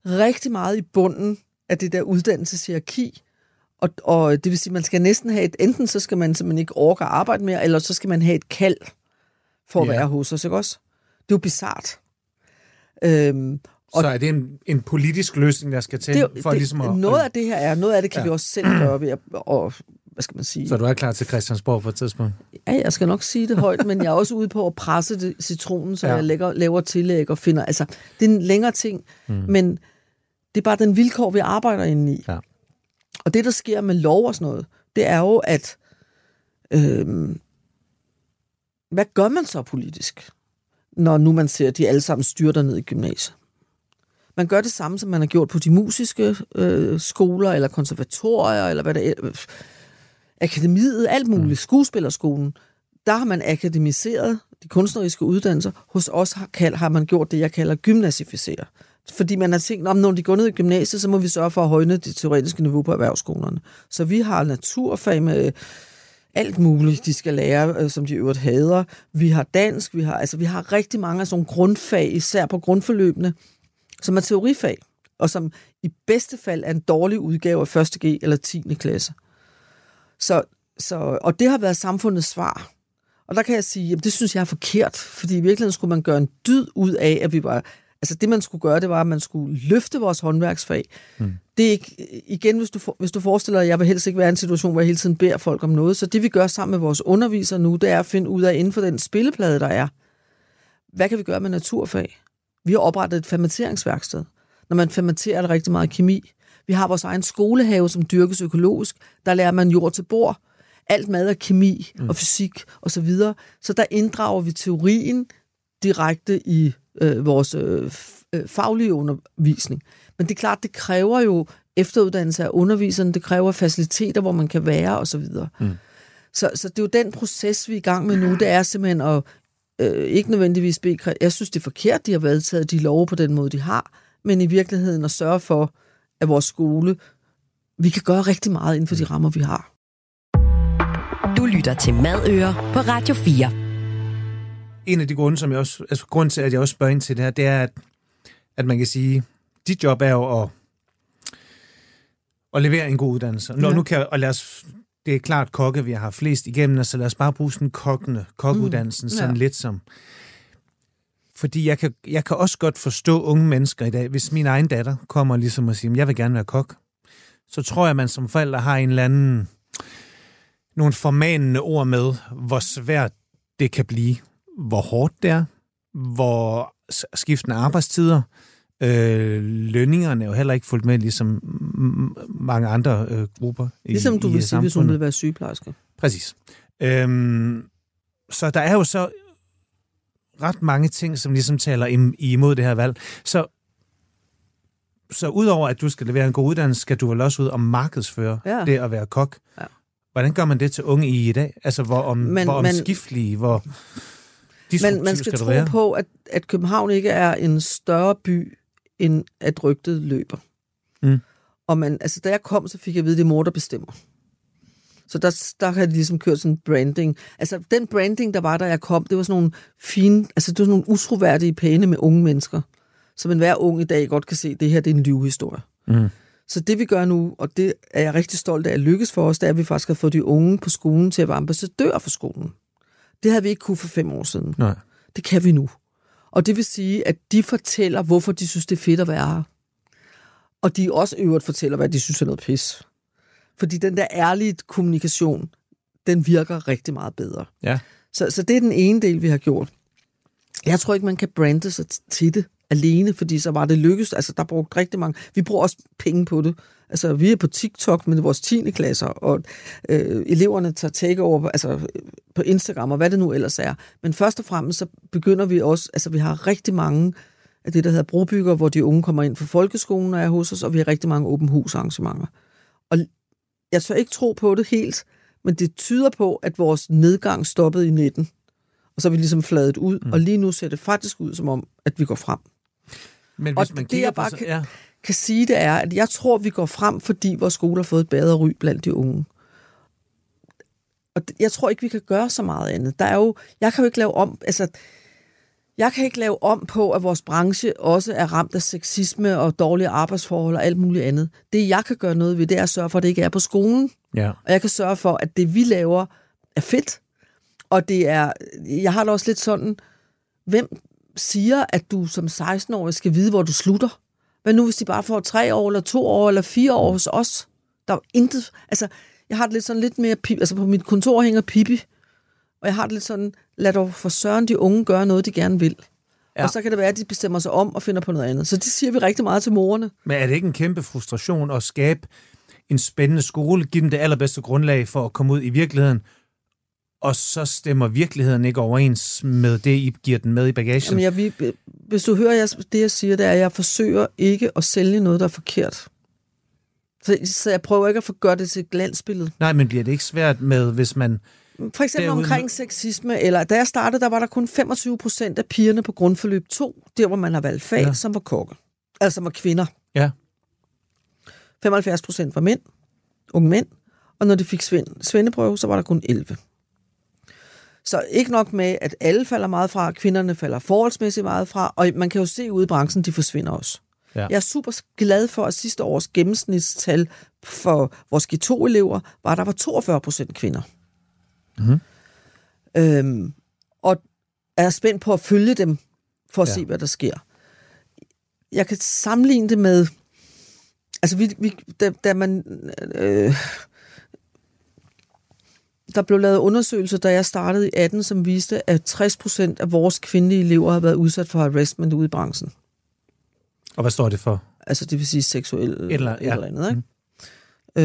rigtig meget i bunden af det der uddannelseshierarki, og, og det vil sige, man skal næsten have et, enten så skal man simpelthen ikke orke at arbejde mere, eller så skal man have et kald for at Ja. være hos os, ikke også? Det er jo bizart. Øhm, Og så er det en, en politisk løsning, der skal til, det, for det, ligesom at... noget af det her er, noget af det kan Ja. vi også selv gøre ved at, og, hvad skal man sige? Så du er klar til Christiansborg på et tidspunkt? Ja, jeg skal nok sige det højt, men jeg er også ude på at presse det, citronen, så ja. jeg lægger, laver tillæg og finder... Altså, det er en længere ting, mm. men det er bare den vilkår, vi arbejder inde i. Ja. Og det, der sker med lov og sådan noget, det er jo, at... Øhm, hvad gør man så politisk, når nu man ser, at de alle sammen styrter ned i gymnasiet? Man gør det samme, som man har gjort på de musiske øh, skoler, eller konservatorier, eller hvad det er. Øh, akademiet, alt muligt, mm. skuespillerskolen, der har man akademiseret de kunstneriske uddannelser. Hos os har, har man gjort det, jeg kalder gymnasificere. Fordi man har tænkt, om når de går ned i gymnasiet, så må vi sørge for at højne det teoretiske niveau på erhvervsskolerne. Så vi har naturfag med øh, alt muligt, de skal lære, øh, som de øvrigt hader. Vi har dansk, vi har, altså, vi har rigtig mange af sådan nogle grundfag, især på grundforløbene, som er teorifag, og som i bedste fald er en dårlig udgave af 1. G eller 10. klasse. Så, så, og det har været samfundets svar. Og der kan jeg sige, at det synes jeg er forkert, fordi i virkeligheden skulle man gøre en dyd ud af, at vi var... Altså det, man skulle gøre, det var, at man skulle løfte vores håndværksfag. Mm. Det er ikke, igen, hvis du, for- hvis du forestiller dig, jeg vil helst ikke være i en situation, hvor jeg hele tiden beder folk om noget. Så det, vi gør sammen med vores undervisere nu, det er at finde ud af, inden for den spilleplade, der er, hvad kan vi gøre med naturfag? Vi har oprettet et fermenteringsværksted. Når man fermenterer, er der rigtig meget kemi. Vi har vores egen skolehave, som dyrkes økologisk. Der lærer man jord til bord. Alt mad er kemi mm. og fysik og så videre. Så der inddrager vi teorien direkte i øh, vores øh, øh, faglige undervisning. Men det er klart, det kræver jo efteruddannelse af underviserne, det kræver faciliteter, hvor man kan være og så videre. Mm. Så, så det er jo den proces, vi er i gang med nu. Det er simpelthen at øh, ikke nødvendigvis bede... Jeg synes, det er forkert, de har vedtaget de love på den måde, de har, men i virkeligheden at sørge for, at vores skole, vi kan gøre rigtig meget inden for de rammer, vi har. Du lytter til Madøer på Radio 4. En af de grunde, som jeg også, altså grund til, at jeg også spørger ind til det her, det er, at, at man kan sige, dit job er jo at, at levere en god uddannelse. Nå, Ja. nu kan, og lad os, det er klart kokke, vi har flest igennem, så lad os bare bruge sådan kokkende, kokkeuddannelsen, mm. sådan Ja. lidt som... Fordi jeg kan, jeg kan også godt forstå unge mennesker i dag, hvis min egen datter kommer ligesom og siger, jeg vil gerne være kok, så tror jeg, man som forælder har en eller anden, nogle formanende ord med, hvor svært det kan blive, hvor hårdt det er, hvor skiftende arbejdstider, øh, lønningerne er jo heller ikke fulgt med, ligesom mange andre øh, grupper i, Ligesom du i vil sige, hvis hun samfundet. vil være sygeplejerske. Præcis. Øhm, så der er jo så ret mange ting, som ligesom taler im- imod det her valg. Så, så udover at du skal levere en god uddannelse, skal du vel også ud og markedsføre ja. Det at være kok. Ja. Hvordan gør man det til unge i i dag? Altså, hvor, om, Men- hvor men- omskiftelige, hvor Men man skal, skal tro være? på, at, at København ikke er en større by, end at rygtet løber. Mm. Og man, altså, da jeg kom, så fik jeg at vide, at det er mor, der bestemmer. Så der, der har de ligesom kørt sådan en branding. Altså, den branding, der var, da jeg kom, det var sådan nogle fine, altså det var sådan nogle utroværdige pæne med unge mennesker. Som enhver ung i dag godt kan se, det her det er en livhistorie. Mm. Så det vi gør nu, og det er jeg rigtig stolt af at lykkes for os, det er, at vi faktisk har fået de unge på skolen til at være ambassadører for skolen. Det havde vi ikke kunne for fem år siden. Nej. Det kan vi nu. Og det vil sige, at de fortæller, hvorfor de synes, det er fedt at være her. Og de også øvrigt fortæller, hvad de synes er noget pis. Fordi den der ærlige kommunikation, den virker rigtig meget bedre. Ja. Så, så det er den ene del, vi har gjort. Jeg tror ikke, man kan brande sig til det alene, fordi så var det lykkes. Altså, der brugt rigtig mange... Vi bruger også penge på det. Altså, vi er på TikTok med vores 10. klasser, og øh, eleverne tager take over altså, på Instagram og hvad det nu ellers er. Men først og fremmest så begynder vi også, altså vi har rigtig mange af det, der hedder brobygger, hvor de unge kommer ind fra folkeskolen og er hos os, og vi har rigtig mange åben hus arrangementer. Og jeg tør ikke tro på det helt, men det tyder på, at vores nedgang stoppede i 19. Og så er vi ligesom fladet ud, mm. og lige nu ser det faktisk ud som om, at vi går frem. Men Og hvis man det, jeg på... bare så- kan- Ja. Kan sige, det er, at jeg tror, vi går frem, fordi vores skole har fået et bedre ry blandt de unge. Og jeg tror ikke, vi kan gøre så meget andet. Der er jo, jeg kan jo ikke lave om, altså, jeg kan ikke lave om på, at vores branche også er ramt af sexisme og dårlige arbejdsforhold og alt muligt andet. Det, jeg kan gøre noget ved, det er at sørge for, at det ikke er på skolen. ja. Og jeg kan sørge for, at det, vi laver, er fedt. Og det er, jeg har det også lidt sådan, hvem siger, at du som 16-årig skal vide, hvor du slutter? Hvad nu, hvis de bare får tre år, eller to år, eller fire år hos os? Der er intet, altså, jeg har det lidt sådan lidt mere, pip, altså på mit kontor hænger Pippi, og jeg har det lidt sådan, lad dog for søren de unge gøre noget, de gerne vil. Ja. Og så kan det være, at de bestemmer sig om og finder på noget andet. Så det siger vi rigtig meget til morerne. Men er det ikke en kæmpe frustration at skabe en spændende skole, give dem det allerbedste grundlag for at komme ud i virkeligheden, og så stemmer virkeligheden ikke overens med det, I giver den med i bagagen? Jamen, jeg, vi, hvis du hører jeg, det, jeg siger, det er, at jeg forsøger ikke at sælge noget, der er forkert. Så, så jeg prøver ikke at få gøre det til et glansbillede. Nej, men bliver det ikke svært med, hvis man... For eksempel Derude- omkring sexisme, eller da jeg startede, der var der kun 25 procent af pigerne på grundforløb 2, der hvor man har valgt fag, ja. som var kokke. Altså som var kvinder. Ja, 75 procent var mænd, unge mænd, og når de fik svend, svendeprøve, så var der kun 11. Så ikke nok med, at alle falder meget fra, kvinderne falder forholdsmæssigt meget fra, og man kan jo se ude i branchen, de forsvinder også. Ja. Jeg er super glad for, at sidste års gennemsnitstal for vores G2-elever var, at der var 42 procent kvinder. Mm-hmm. Øhm, og er spændt på at følge dem, for at Ja. se, hvad der sker. Jeg kan sammenligne det med, altså vi, vi, da, da man, øh, der blev lavet undersøgelser, da jeg startede i 18, som viste, at 60 procent af vores kvindelige elever har været udsat for harassment ude i branchen. og hvad står det for? Altså det vil sige seksuel eller- ja. eller andet, ikke?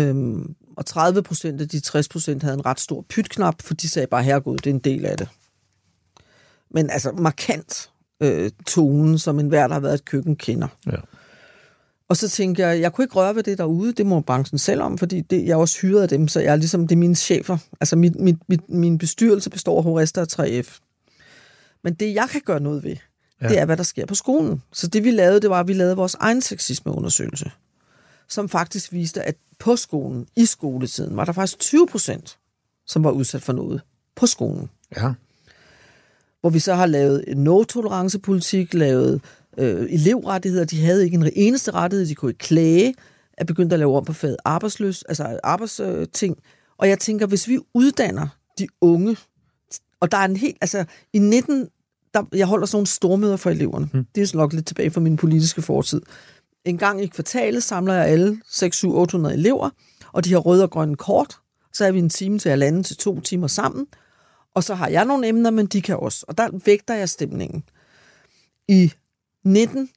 Øhm, og 30 procent af de 60 procent havde en ret stor pytknap, for de sagde bare, herregud, det er en del af det. Men altså markant øh, tonen, som enhver, der har været et køkken, kender. Ja. Og så tænker jeg, jeg kunne ikke røre ved det derude, det må branchen selv om, fordi det, jeg er også hyret af dem, så jeg er ligesom, det er mine chefer. Altså mit, mit, mit, min bestyrelse består af Horesta og 3F. Men det, jeg kan gøre noget ved, Ja. ja. det er, hvad der sker på skolen. Så det, vi lavede, det var, at vi lavede vores egen sexismeundersøgelse, som faktisk viste, at på skolen, i skoletiden, var der faktisk 20 procent, som var udsat for noget på skolen Ja. hvor vi så har lavet en no-tolerancepolitik, lavet øh, elevrettigheder. De havde ikke en eneste rettighed, de kunne ikke klage, er begyndt at lave om på faget arbejdsløs, altså arbejdsting. Og jeg tænker, hvis vi uddanner de unge, og der er en helt, altså i 19, der, jeg holder sådan nogle stormøder for eleverne. Mm. Det er nok lidt tilbage fra min politiske fortid. En gang i kvartalet samler jeg alle 6, 7, 800 elever, og de har røde og grønne kort. Så er vi en time til at lande til to timer sammen. Og så har jeg nogle emner, men de kan også. Og der vægter jeg stemningen. I 19,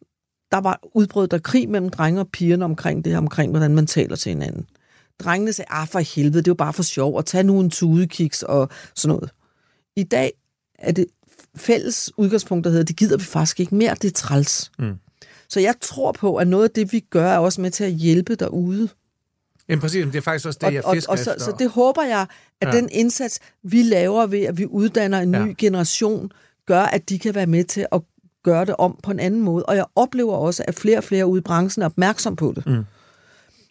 der var udbrød der krig mellem drenge og pigerne omkring det her, omkring hvordan man taler til hinanden. Drengene sagde, ah for helvede, det er jo bare for sjov, og tag nu en tudekiks og sådan noget. I dag er det fælles udgangspunkt, der hedder, det gider vi faktisk ikke mere, det er træls. Mm. Så jeg tror på, at noget af det, vi gør, er også med til at hjælpe derude. Jamen præcis, det er faktisk også det, Og, jeg og, fisker og så, efter. så det håber jeg, at Ja. ja. den indsats, vi laver ved, at vi uddanner en Ja. ny generation, gør, at de kan være med til at gøre det om på en anden måde. Og jeg oplever også, at flere og flere ude i branchen er opmærksom på det. Mm.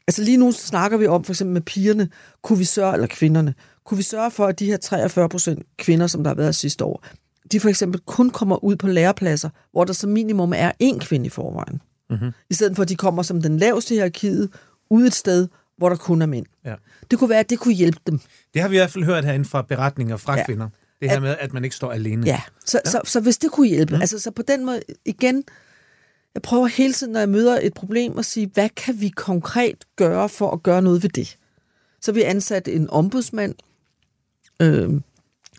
Altså lige nu snakker vi om, for eksempel med pigerne, kunne vi sørge, eller kvinderne, kunne vi sørge for, at de her 43 procent kvinder, som der har været sidste år, de for eksempel kun kommer ud på lærepladser, hvor der som minimum er én kvinde i forvejen. Mhm. I stedet for, at de kommer som den laveste i hierarkiet, ud et sted, hvor der kun er mænd. Ja. Det kunne være, at det kunne hjælpe dem. Det har vi i hvert fald hørt herinde fra beretninger fra Ja. kvinder. Det her At- med, at man ikke står alene. Ja, så, ja. Så, så hvis det kunne hjælpe, mm. altså så på den måde, igen, jeg prøver hele tiden, når jeg møder et problem, at sige, hvad kan vi konkret gøre for at gøre noget ved det? Så vi ansat en ombudsmand, øh,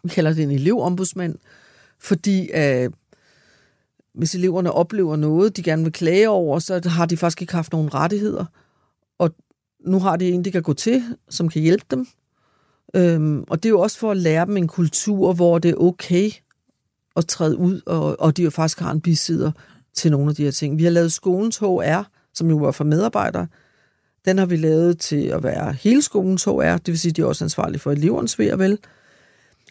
vi kalder det en elevombudsmand, fordi øh, hvis eleverne oplever noget, de gerne vil klage over, så har de faktisk ikke haft nogen rettigheder. Og nu har de en, de kan gå til, som kan hjælpe dem. Øhm, og det er jo også for at lære dem en kultur, hvor det er okay at træde ud, og, og de jo faktisk har en bisider til nogle af de her ting. Vi har lavet skolens HR, som jo var for medarbejdere. Den har vi lavet til at være hele skolens HR, det vil sige, at de er også ansvarlige for elevernes ved og vel.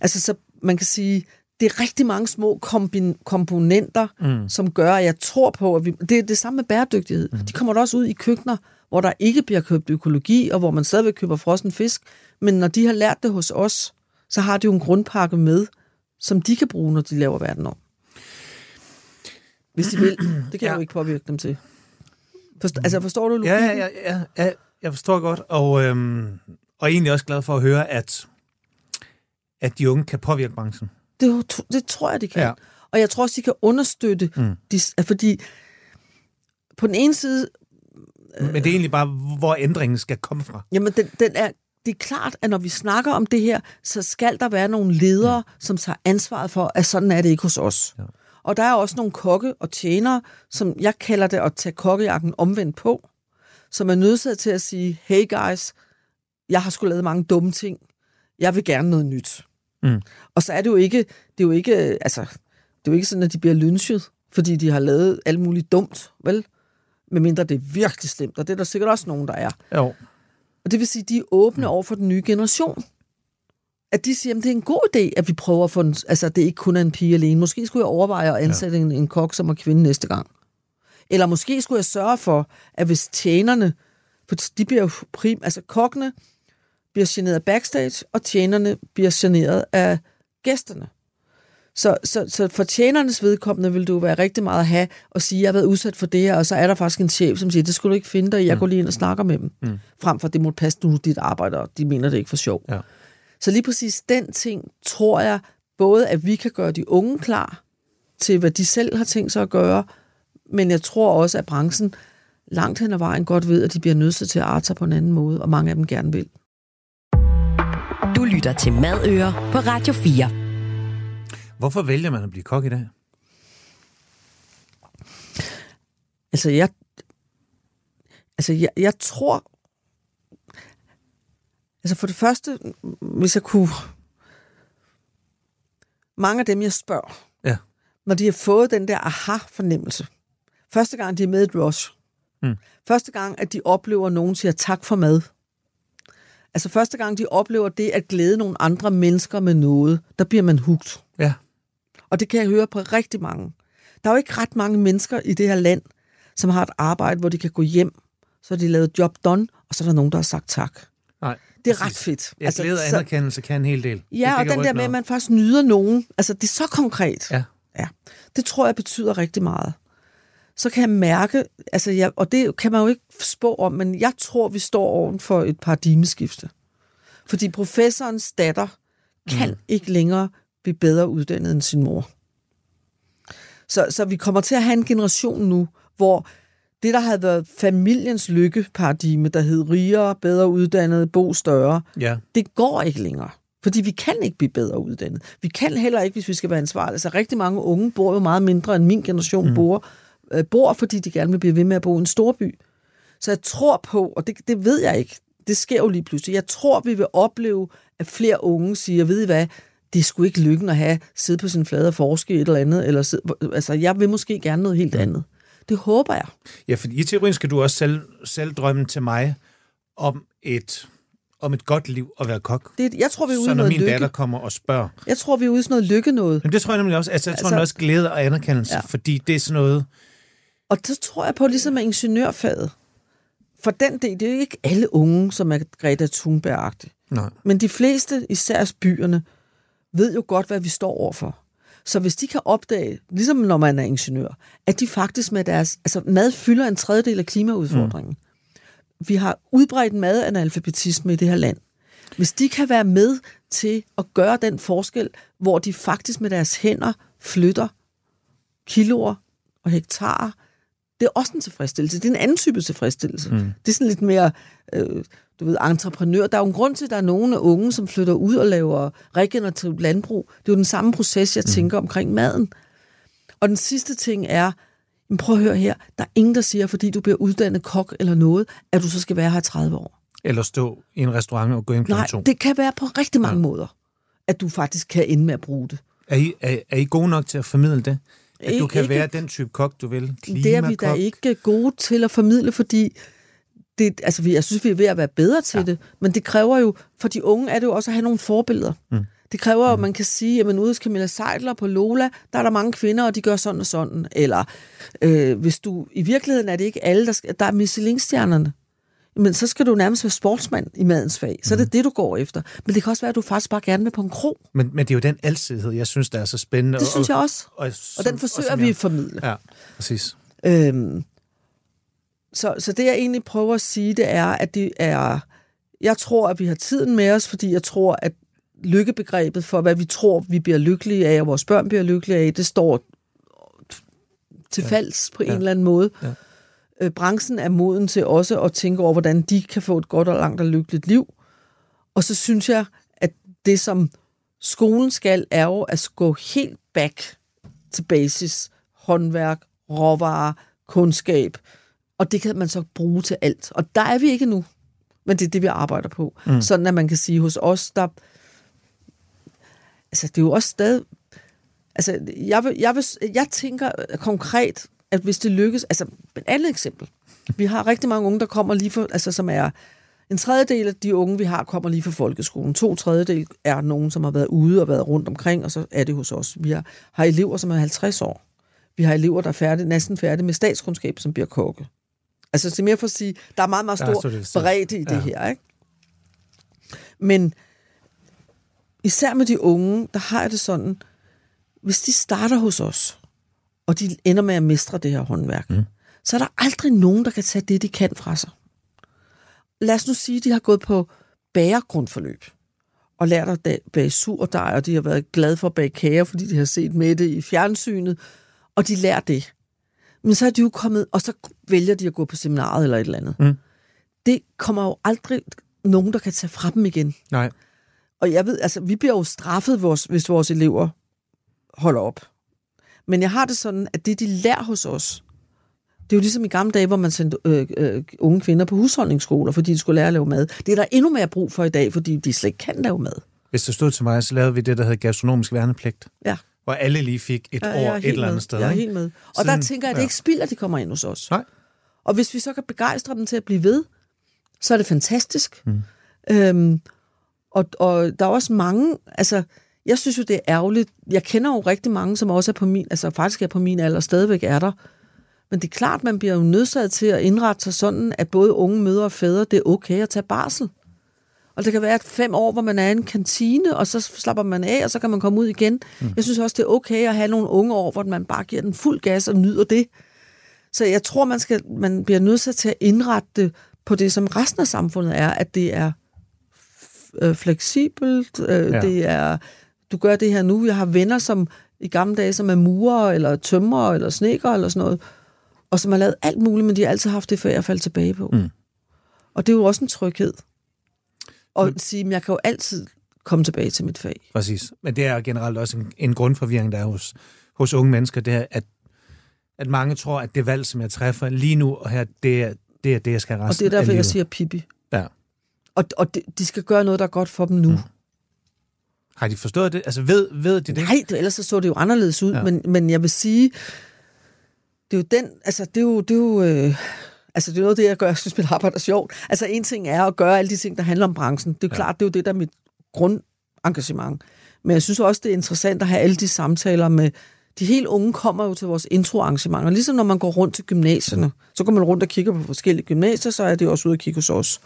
Altså, så man kan sige, det er rigtig mange små kombin- komponenter, mm. som gør, at jeg tror på, at vi... Det er det samme med bæredygtighed. Mm. De kommer da også ud i køkkener, hvor der ikke bliver købt økologi, og hvor man stadigvæk køber frossen fisk. Men når de har lært det hos os, så har de jo en grundpakke med, som de kan bruge, når de laver verden om. Hvis de vil. Det kan ja. jeg jo ikke påvirke dem til. Forst- altså, forstår du logikken? Ja, ja, ja, ja, jeg forstår godt, og, øhm, og egentlig også glad for at høre, at, at de unge kan påvirke branchen. Det, det tror jeg, de kan. Ja. Og jeg tror også, de kan understøtte, mm. de, fordi på den ene side... Men det er egentlig bare, hvor ændringen skal komme fra. Jamen, den, den er, det er klart, at når vi snakker om det her, så skal der være nogle ledere, ja. som tager ansvaret for, at sådan er det ikke hos os. Ja. Og der er også nogle kokke og tjenere, som jeg kalder det at tage kokkejakken omvendt på, som er nødsaget til at sige, hey guys, jeg har sgu lavet mange dumme ting. Jeg vil gerne noget nyt. Mm. Og så er det jo ikke, det er jo ikke, altså, det er jo ikke sådan, at de bliver lynchet, fordi de har lavet alt muligt dumt, vel? Medmindre det er virkelig slemt, og det er der sikkert også nogen, der er. Jo. Og det vil sige, at de er åbne mm. over for den nye generation. At de siger, at det er en god idé, at vi prøver at få en, altså det er ikke kun er en pige alene. Måske skulle jeg overveje at ansætte ja. en, en kok som er kvinde næste gang. Eller måske skulle jeg sørge for, at hvis tjenerne, for de bliver jo prim, altså kokkene bliver generet backstage, og tjenerne bliver generet af gæsterne. Så, så, så for tjenernes vedkommende vil du være rigtig meget at have og sige, jeg har været udsat for det her, og så er der faktisk en chef, som siger, det skulle du ikke finde dig, jeg mm. går lige ind og snakker med dem. Mm. Frem for, det må passe nu dit arbejde, og de mener det ikke for sjov. Ja. Så lige præcis den ting, tror jeg, både at vi kan gøre de unge klar til, hvad de selv har tænkt sig at gøre, men jeg tror også, at branchen langt hen ad vejen godt ved, at de bliver nødt til at arte på en anden måde, og mange af dem gerne vil. Du lytter til Madøer på Radio 4. Hvorfor vælger man at blive kok i dag? Altså, jeg, altså, jeg, jeg tror... Altså, for det første, hvis jeg kunne... Mange af dem, jeg spørger, ja. når de har fået den der aha-fornemmelse, første gang, de er med i et rush, mm. første gang, at de oplever, at nogen siger tak for mad, Altså første gang, de oplever det at glæde nogle andre mennesker med noget, der bliver man hugt. Ja. Og det kan jeg høre på rigtig mange. Der er jo ikke ret mange mennesker i det her land, som har et arbejde, hvor de kan gå hjem, så de lavet job done, og så er der nogen, der har sagt tak. Nej. Det er præcis. ret fedt. Jeg altså, glæder og anerkendelse kan en hel del. Ja, det, det og den der med, at man faktisk nyder nogen. Altså, det er så konkret. Ja. ja. Det tror jeg betyder rigtig meget så kan jeg mærke, altså jeg, og det kan man jo ikke spå om, men jeg tror, vi står oven for et paradigmeskifte. Fordi professorens datter kan mm. ikke længere blive bedre uddannet end sin mor. Så, så vi kommer til at have en generation nu, hvor det, der havde været familiens lykkeparadigme, der hed rigere, bedre uddannet, bo større, ja. det går ikke længere. Fordi vi kan ikke blive bedre uddannet. Vi kan heller ikke, hvis vi skal være ansvarlige. Altså rigtig mange unge bor jo meget mindre, end min generation mm. bor bor, fordi de gerne vil blive ved med at bo i en storby. Så jeg tror på, og det, det ved jeg ikke, det sker jo lige pludselig, jeg tror, vi vil opleve, at flere unge siger, ved I hvad, det sgu ikke lykken at have sidde på sin flade og forske et eller andet, eller sidde, altså jeg vil måske gerne noget helt andet. Det håber jeg. Ja, for i teorien skal du også selv, selv drømme til mig om et om et godt liv at være kok. Det, jeg tror, vi er ude Så når min lykke. datter kommer og spørger. Jeg tror, vi er ude i sådan noget lykke noget. Men det tror jeg nemlig også. Altså, jeg tror altså, også glæde og anerkendelse, ja. fordi det er sådan noget... Og så tror jeg på, ligesom med ingeniørfaget. For den del, det er jo ikke alle unge, som er Greta thunberg Nej. Men de fleste, især byerne, ved jo godt, hvad vi står overfor. Så hvis de kan opdage, ligesom når man er ingeniør, at de faktisk med deres... Altså, mad fylder en tredjedel af klimaudfordringen. Mm. Vi har udbredt madanalfabetisme i det her land. Hvis de kan være med til at gøre den forskel, hvor de faktisk med deres hænder flytter kiloer og hektar det er også en tilfredsstillelse. Det er en anden type tilfredsstillelse. Mm. Det er sådan lidt mere, øh, du ved, entreprenør. Der er jo en grund til, at der er nogle unge, som flytter ud og laver regenerativt landbrug. Det er jo den samme proces, jeg mm. tænker omkring maden. Og den sidste ting er, men prøv at høre her, der er ingen, der siger, fordi du bliver uddannet kok eller noget, at du så skal være her i 30 år. Eller stå i en restaurant og gå ind kl. Nej, 2. det kan være på rigtig mange ja. måder, at du faktisk kan ende med at bruge det. Er, I, er, er I gode nok til at formidle det? At du kan ikke- være den type kok, du vil? Det er vi da Klimakok? ikke gode til at formidle, fordi det, altså, vi- jeg synes, vi er ved at være bedre til Ja. det, men det kræver jo, for de unge er det jo også at have nogle forbilleder. Mm. Det kræver jo, at man kan sige, at ude hos Camilla Seidler på Lola, der er der mange kvinder, og de gør sådan og sådan. Eller øh, hvis du, i virkeligheden er det ikke alle, der, skal, der er Michelin-stjernerne. Men så skal du nærmest være sportsmand i madens fag. Så er Mm. det det, du går efter. Men det kan også være, at du faktisk bare gerne vil på en krog. Men, men det er jo den alsidighed, jeg synes, der er så spændende. Det synes jeg også. Og, og, Og den forsøger vi at formidle. Ja, præcis. Øhm, så, så det, jeg egentlig prøver at sige, det er, at det er... Jeg tror, at vi har tiden med os, fordi jeg tror, at lykkebegrebet for, hvad vi tror, vi bliver lykkelige af, og vores børn bliver lykkelige af, det står til Ja. falds på Ja. en eller anden måde. Ja. Øh, branchen er moden til også at tænke over, hvordan de kan få et godt og langt og lykkeligt liv. Og så synes jeg, at det, som skolen skal, er jo at gå helt back til basis, håndværk, råvarer, kundskab, og det kan man så bruge til alt. Og der er vi ikke nu, men det er det, vi arbejder på. Mm. Sådan at man kan sige, hos os, der... Altså, det er jo også stadig... Altså, jeg, vil, jeg, vil, jeg tænker konkret, at hvis det lykkes... Altså, et andet eksempel. Vi har rigtig mange unge, der kommer lige for... Altså, som er... En tredjedel af de unge, vi har, kommer lige fra folkeskolen. To tredjedel er nogen, som har været ude og været rundt omkring, og så er det hos os. Vi har, har elever, som er 50 år. Vi har elever, der er færdige, næsten færdige med statskundskab, som bliver kokke. Altså, det er mere for at sige, der er meget, meget stor bredde i det Ja. her, ikke? Men især med de unge, der har jeg det sådan, hvis de starter hos os, og de ender med at mestre det her håndværk, mm. så er der aldrig nogen, der kan tage det, de kan fra sig. Lad os nu sige, at de har gået på bagergrundforløb og lært at bage surdej, og de har været glade for at bage kager, fordi de har set med det i fjernsynet, og de lærer det. Men så er de jo kommet, og så vælger de at gå på seminaret eller et eller andet. Mm. Det kommer jo aldrig nogen, der kan tage fra dem igen. Nej, Og jeg ved, altså, vi bliver jo straffet, vores, hvis vores elever holder op. Men jeg har det sådan, at det, de lærer hos os, det er jo ligesom i gamle dage, hvor man sendte øh, øh, unge kvinder på husholdningsskoler, fordi de skulle lære at lave mad. Det er der endnu mere brug for i dag, fordi de slet ikke kan lave mad. hvis det stod til mig, så lavede vi det, der hedder gastronomisk værnepligt. Ja. Hvor alle lige fik et Ja, år et eller andet med. sted. Jeg er helt med. Og Sådan- der tænker jeg, at det ja. ikke spilder, at de kommer ind hos os. Nej. Og hvis vi så kan begejstre dem til at blive ved, så er det fantastisk. Mm. Øhm, og, og der er også mange, altså, jeg synes jo, det er ærgerligt. Jeg kender jo rigtig mange, som også er på min, altså faktisk er på min alder, stadigvæk er der. Men det er klart, man bliver jo nødsaget til at indrette sig sådan, at både unge mødre og fædre, det er okay at tage barsel. Og det kan være fem år, hvor man er i en kantine, og så slapper man af, og så kan man komme ud igen. Mm. Jeg synes også, det er okay at have nogle unge år, hvor man bare giver den fuld gas og nyder det. Så jeg tror, man, skal, man bliver nødt til at indrette det på det, som resten af samfundet er, at det er øh, fleksibelt, øh, ja. det er, du gør det her nu. Jeg har venner, som i gamle dage, som er murer, eller tømrer, eller sneker, eller sådan noget, og som har lavet alt muligt, men de har altid haft det fag at falde tilbage på. Mm. Og det er jo også en tryghed. Og at sige, at jeg kan jo altid komme tilbage til mit fag. Præcis. Men det er generelt også en, en grundforvirring, der er hos, hos unge mennesker, det er, at, at mange tror, at det valg, som jeg træffer lige nu og her, det er det, er det jeg skal resten Og det er derfor, jeg siger Pippi. Ja. Og, og de, de skal gøre noget, der er godt for dem nu. Mm. Har de forstået det? Altså ved, ved de det? Nej, det, ellers så, så det jo anderledes ud, Ja. men, men jeg vil sige, det er jo den, altså det er jo, det er jo øh, altså det er noget af det, jeg gør, jeg synes, mit arbejde er sjovt. Altså en ting er at gøre alle de ting, der handler om branchen. Det er ja. klart, det er jo det, der er mit grundengagement. Men jeg synes også, det er interessant at have alle de samtaler med, de helt unge kommer jo til vores introarrangementer. Ligesom når man går rundt til gymnasierne, så går man rundt og kigger på forskellige gymnasier, så er det også ude at kigge hos os.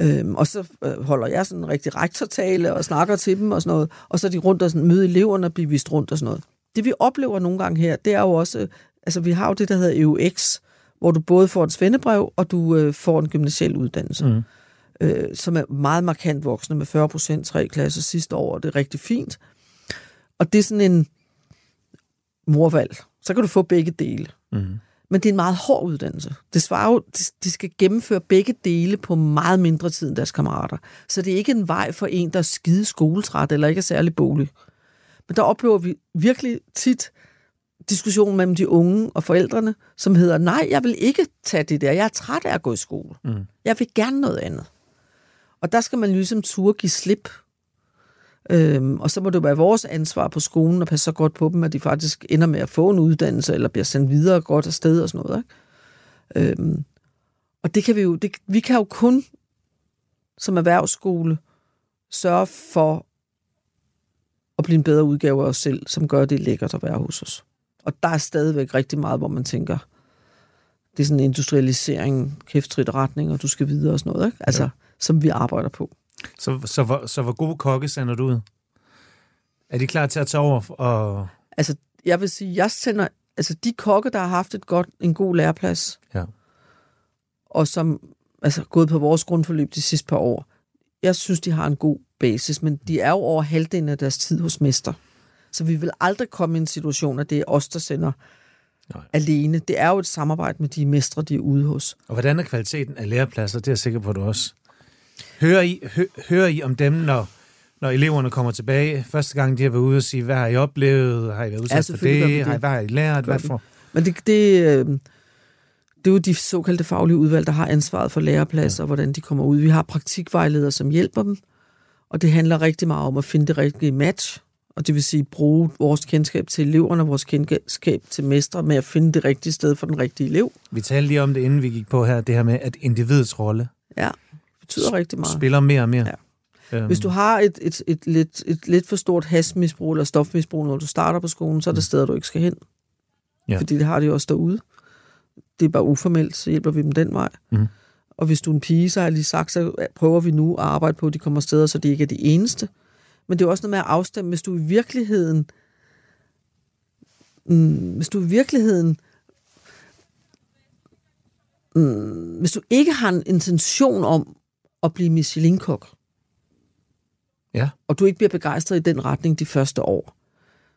Øhm, og så øh, holder jeg sådan en rigtig rektortale og snakker til dem og sådan noget. Og så er de rundt og sådan, møde eleverne og blive vist rundt og sådan noget. Det vi oplever nogle gange her, det er jo også, øh, altså vi har jo det, der hedder EUX, hvor du både får et svendebrev, og du øh, får en gymnasiel uddannelse. Mm. Øh, som er meget markant voksne med 40 procent tre klasser sidste år, og det er rigtig fint. Og det er sådan en morvalg. Så kan du få begge dele. Mm. Men det er en meget hård uddannelse. Det svarer jo, de, skal gennemføre begge dele på meget mindre tid end deres kammerater. Så det er ikke en vej for en, der er skide skoletræt eller ikke er særlig bolig. Men der oplever vi virkelig tit diskussion mellem de unge og forældrene, som hedder, nej, jeg vil ikke tage det der. Jeg er træt af at gå i skole. Mm. Jeg vil gerne noget andet. Og der skal man ligesom turde give slip. Øhm, og så må det være vores ansvar på skolen at passe så godt på dem, at de faktisk ender med at få en uddannelse, eller bliver sendt videre godt afsted og sådan noget. Ikke? Øhm, og det kan vi jo, det, vi kan jo kun som erhvervsskole sørge for at blive en bedre udgave af os selv, som gør det lækkert at være hos os. Og der er stadigvæk rigtig meget, hvor man tænker, det er sådan en industrialisering, kæftrit retning, og du skal videre og sådan noget, ikke? Altså, ja. som vi arbejder på. Så, så, hvor, så hvor gode kokke sender du ud? Er de klar til at tage over? Og... Altså, jeg vil sige, jeg sender, altså de kokke, der har haft et godt, en god læreplads, Ja. og som altså gået på vores grundforløb de sidste par år, jeg synes, de har en god basis, men de er jo over halvdelen af deres tid hos mester. Så vi vil aldrig komme i en situation, at det er os, der sender Nej. alene. Det er jo et samarbejde med de mestre, de er ude hos. Og hvordan er kvaliteten af lærepladser? Det er jeg sikker på, at du også. Hører I, hø, hører I om dem, når, når eleverne kommer tilbage? Første gang, de har været ude og sige, hvad har I oplevet? Har I været udsat Ja, for det? det. Har I, hvad har I lært? Hvad for? Men det, det, øh, det er jo de såkaldte faglige udvalg, der har ansvaret for lærepladser, og hvordan de kommer ud. Vi har praktikvejledere, som hjælper dem, og det handler rigtig meget om at finde det rigtige match, og det vil sige bruge vores kendskab til eleverne, og vores kendskab til mestre med at finde det rigtige sted for den rigtige elev. Vi talte lige om det, inden vi gik på her, det her med, at individets rolle Ja, det betyder rigtig meget. spiller mere og mere. Ja. Øhm, Hvis du har et, et, et, lidt, et lidt for stort hasmisbrug eller stofmisbrug, når du starter på skolen, så er der steder, du ikke skal hen. Ja. Fordi det har de også derude. Det er bare uformelt, så hjælper vi dem den vej. Mhm. Og hvis du er en pige, så har jeg lige sagt, så prøver vi nu at arbejde på, at de kommer steder, så de ikke er de eneste. Men det er også noget med at afstemme, hvis du i virkeligheden mm, hvis du i virkeligheden mm, hvis du ikke har en intention om at blive Michelin-kok, Ja. og du ikke bliver begejstret i den retning de første år,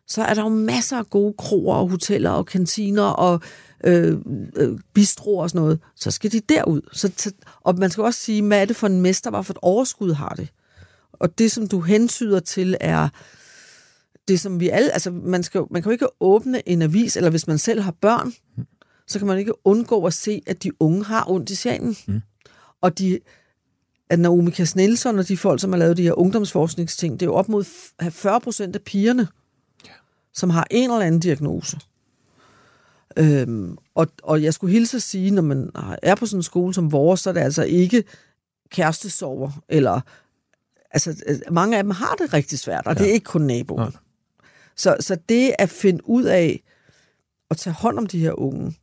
så er der jo masser af gode kroer og hoteller og kantiner og øh, øh, bistroer og sådan noget. Så skal de derud. Så, så, og man skal også sige, hvad er det for en mester, hvad for et overskud har det? Og det, som du hensyder til, er det, som vi alle... Altså, man, skal, man kan jo ikke åbne en avis, eller hvis man selv har børn, så kan man ikke undgå at se, at de unge har ondt i sjælen. Mm. Og de, at Naomi Kass Nielsen og de folk, som har lavet de her ungdomsforskningsting, det er jo op mod f- 40 procent af pigerne, som har en eller anden diagnose. Øhm, og, og jeg skulle hilse at sige, når man er på sådan en skole som vores, så er det altså ikke kærestesover, eller altså øh, mange af dem har det rigtig svært, og ja. det er ikke kun naboen. Så, så det at finde ud af at tage hånd om de her unge,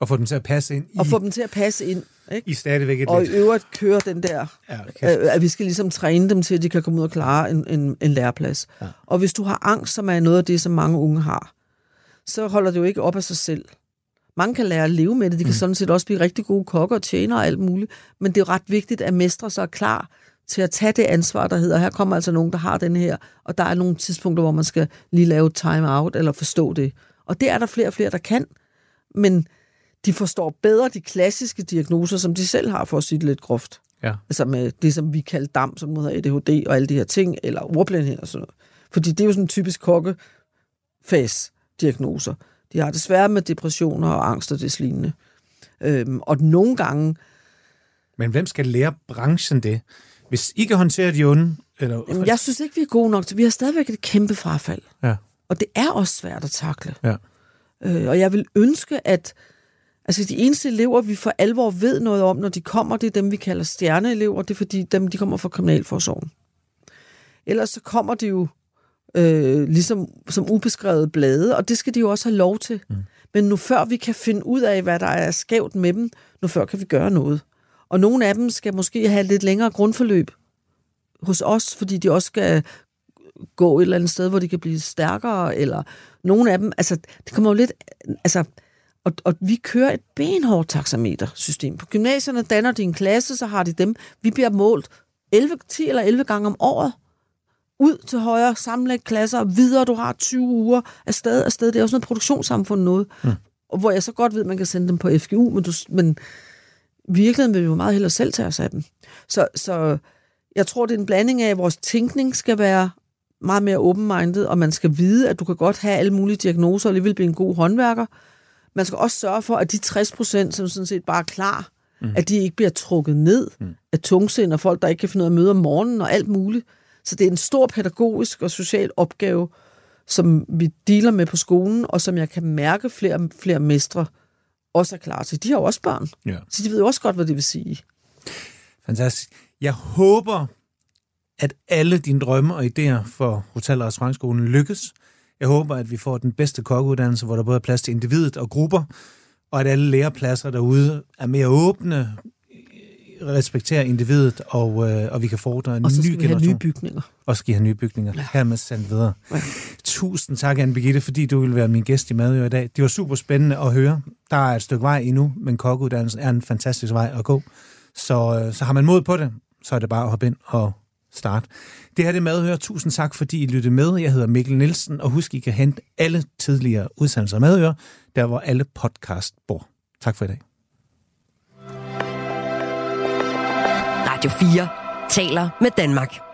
Og få dem til at passe ind i, og få dem til at passe ind, ikke? i stadigvæk et og i lidt... øvrigt køre den der, Ja, okay. øh, at vi skal ligesom træne dem til, at de kan komme ud og klare en, en, en læreplads. Ja. Og hvis du har angst, som er noget af det, som mange unge har, så holder det jo ikke op af sig selv. Mange kan lære at leve med det. De kan mm. sådan set også blive rigtig gode kokker og tjener og alt muligt. Men det er ret vigtigt, at mestre så er klar til at tage det ansvar, der hedder, her kommer altså nogen, der har den her, og der er nogle tidspunkter, hvor man skal lige lave et time-out eller forstå det. Og det er der flere og flere, der kan. Men de forstår bedre de klassiske diagnoser, som de selv har, for at sige det lidt groft. Ja. Altså med det, som vi kalder dam, som hedder ADHD og alle de her ting, eller ordblindhed og sådan noget. Fordi det er jo sådan en typisk kokkefas-diagnoser. De har desværre med depressioner og angst og det lignende. Øhm, og nogle gange, Men hvem skal lære branchen det? Hvis I kan håndtere de onde... Eller, jamen, jeg synes ikke, vi er gode nok til. Vi har stadigvæk et kæmpe frafald. Ja. Og det er også svært at takle. Ja. Øh, og jeg vil ønske, at altså de eneste elever, vi for alvor ved noget om, når de kommer, det er dem, vi kalder stjerneelever. Det er fordi, dem, de kommer fra kriminalforsorgen. Ellers så kommer de jo øh, ligesom som ubeskrevet blade, og det skal de jo også have lov til. Mm. Men nu før vi kan finde ud af, hvad der er skævt med dem, nu før kan vi gøre noget. Og nogle af dem skal måske have lidt længere grundforløb hos os, fordi de også skal gå et eller andet sted, hvor de kan blive stærkere, eller nogle af dem, altså, det kommer jo lidt, altså, og, og vi kører et benhårdt taxametersystem. På gymnasierne danner de en klasse, så har de dem. Vi bliver målt 11, 10 eller 11 gange om året. Ud til højre, sammenlæg klasser, videre, du har 20 uger afsted, afsted. Det er også noget produktionssamfund noget. Mm. Og hvor jeg så godt ved, at man kan sende dem på FGU, men, du, men virkeligheden vil vi jo meget hellere selv tage os af dem. Så, så jeg tror, det er en blanding af, at vores tænkning skal være meget mere open-minded, og man skal vide, at du kan godt have alle mulige diagnoser, og alligevel blive en god håndværker. Man skal også sørge for, at de 60 procent, som sådan set bare er klar, mm. at de ikke bliver trukket ned mm. af tungsind og folk, der ikke kan finde ud af at møde om morgenen og alt muligt. Så det er en stor pædagogisk og social opgave, som vi dealer med på skolen, og som jeg kan mærke flere, flere mestre også er klar til. De har jo også børn, Ja. så de ved jo også godt, hvad det vil sige. Fantastisk. Jeg håber, at alle dine drømme og idéer for Hotel- og Restaurantskolen lykkes. Jeg håber, at vi får den bedste kokkeuddannelse, hvor der både er plads til individet og grupper, og at alle lærepladser derude er mere åbne, respekterer individet, og, øh, og vi kan fordre en Og så ny skal vi have generation. nye bygninger. og skal have nye bygninger. Ja. Hermed sendt videre. Ja. Ja. Tusind tak, anne Birgitte, fordi du ville være min gæst i Madø i dag. Det var super spændende at høre. Der er et stykke vej endnu, men kokkeuddannelsen er en fantastisk vej at gå. Så, øh, så har man mod på det, så er det bare at hoppe ind og start. Det her det er Madhør. Tusind tak, fordi I lyttede med. Jeg hedder Mikkel Nielsen, og husk, I kan hente alle tidligere udsendelser af Madhør, der hvor alle podcast bor. Tak for i dag. Radio 4 taler med Danmark.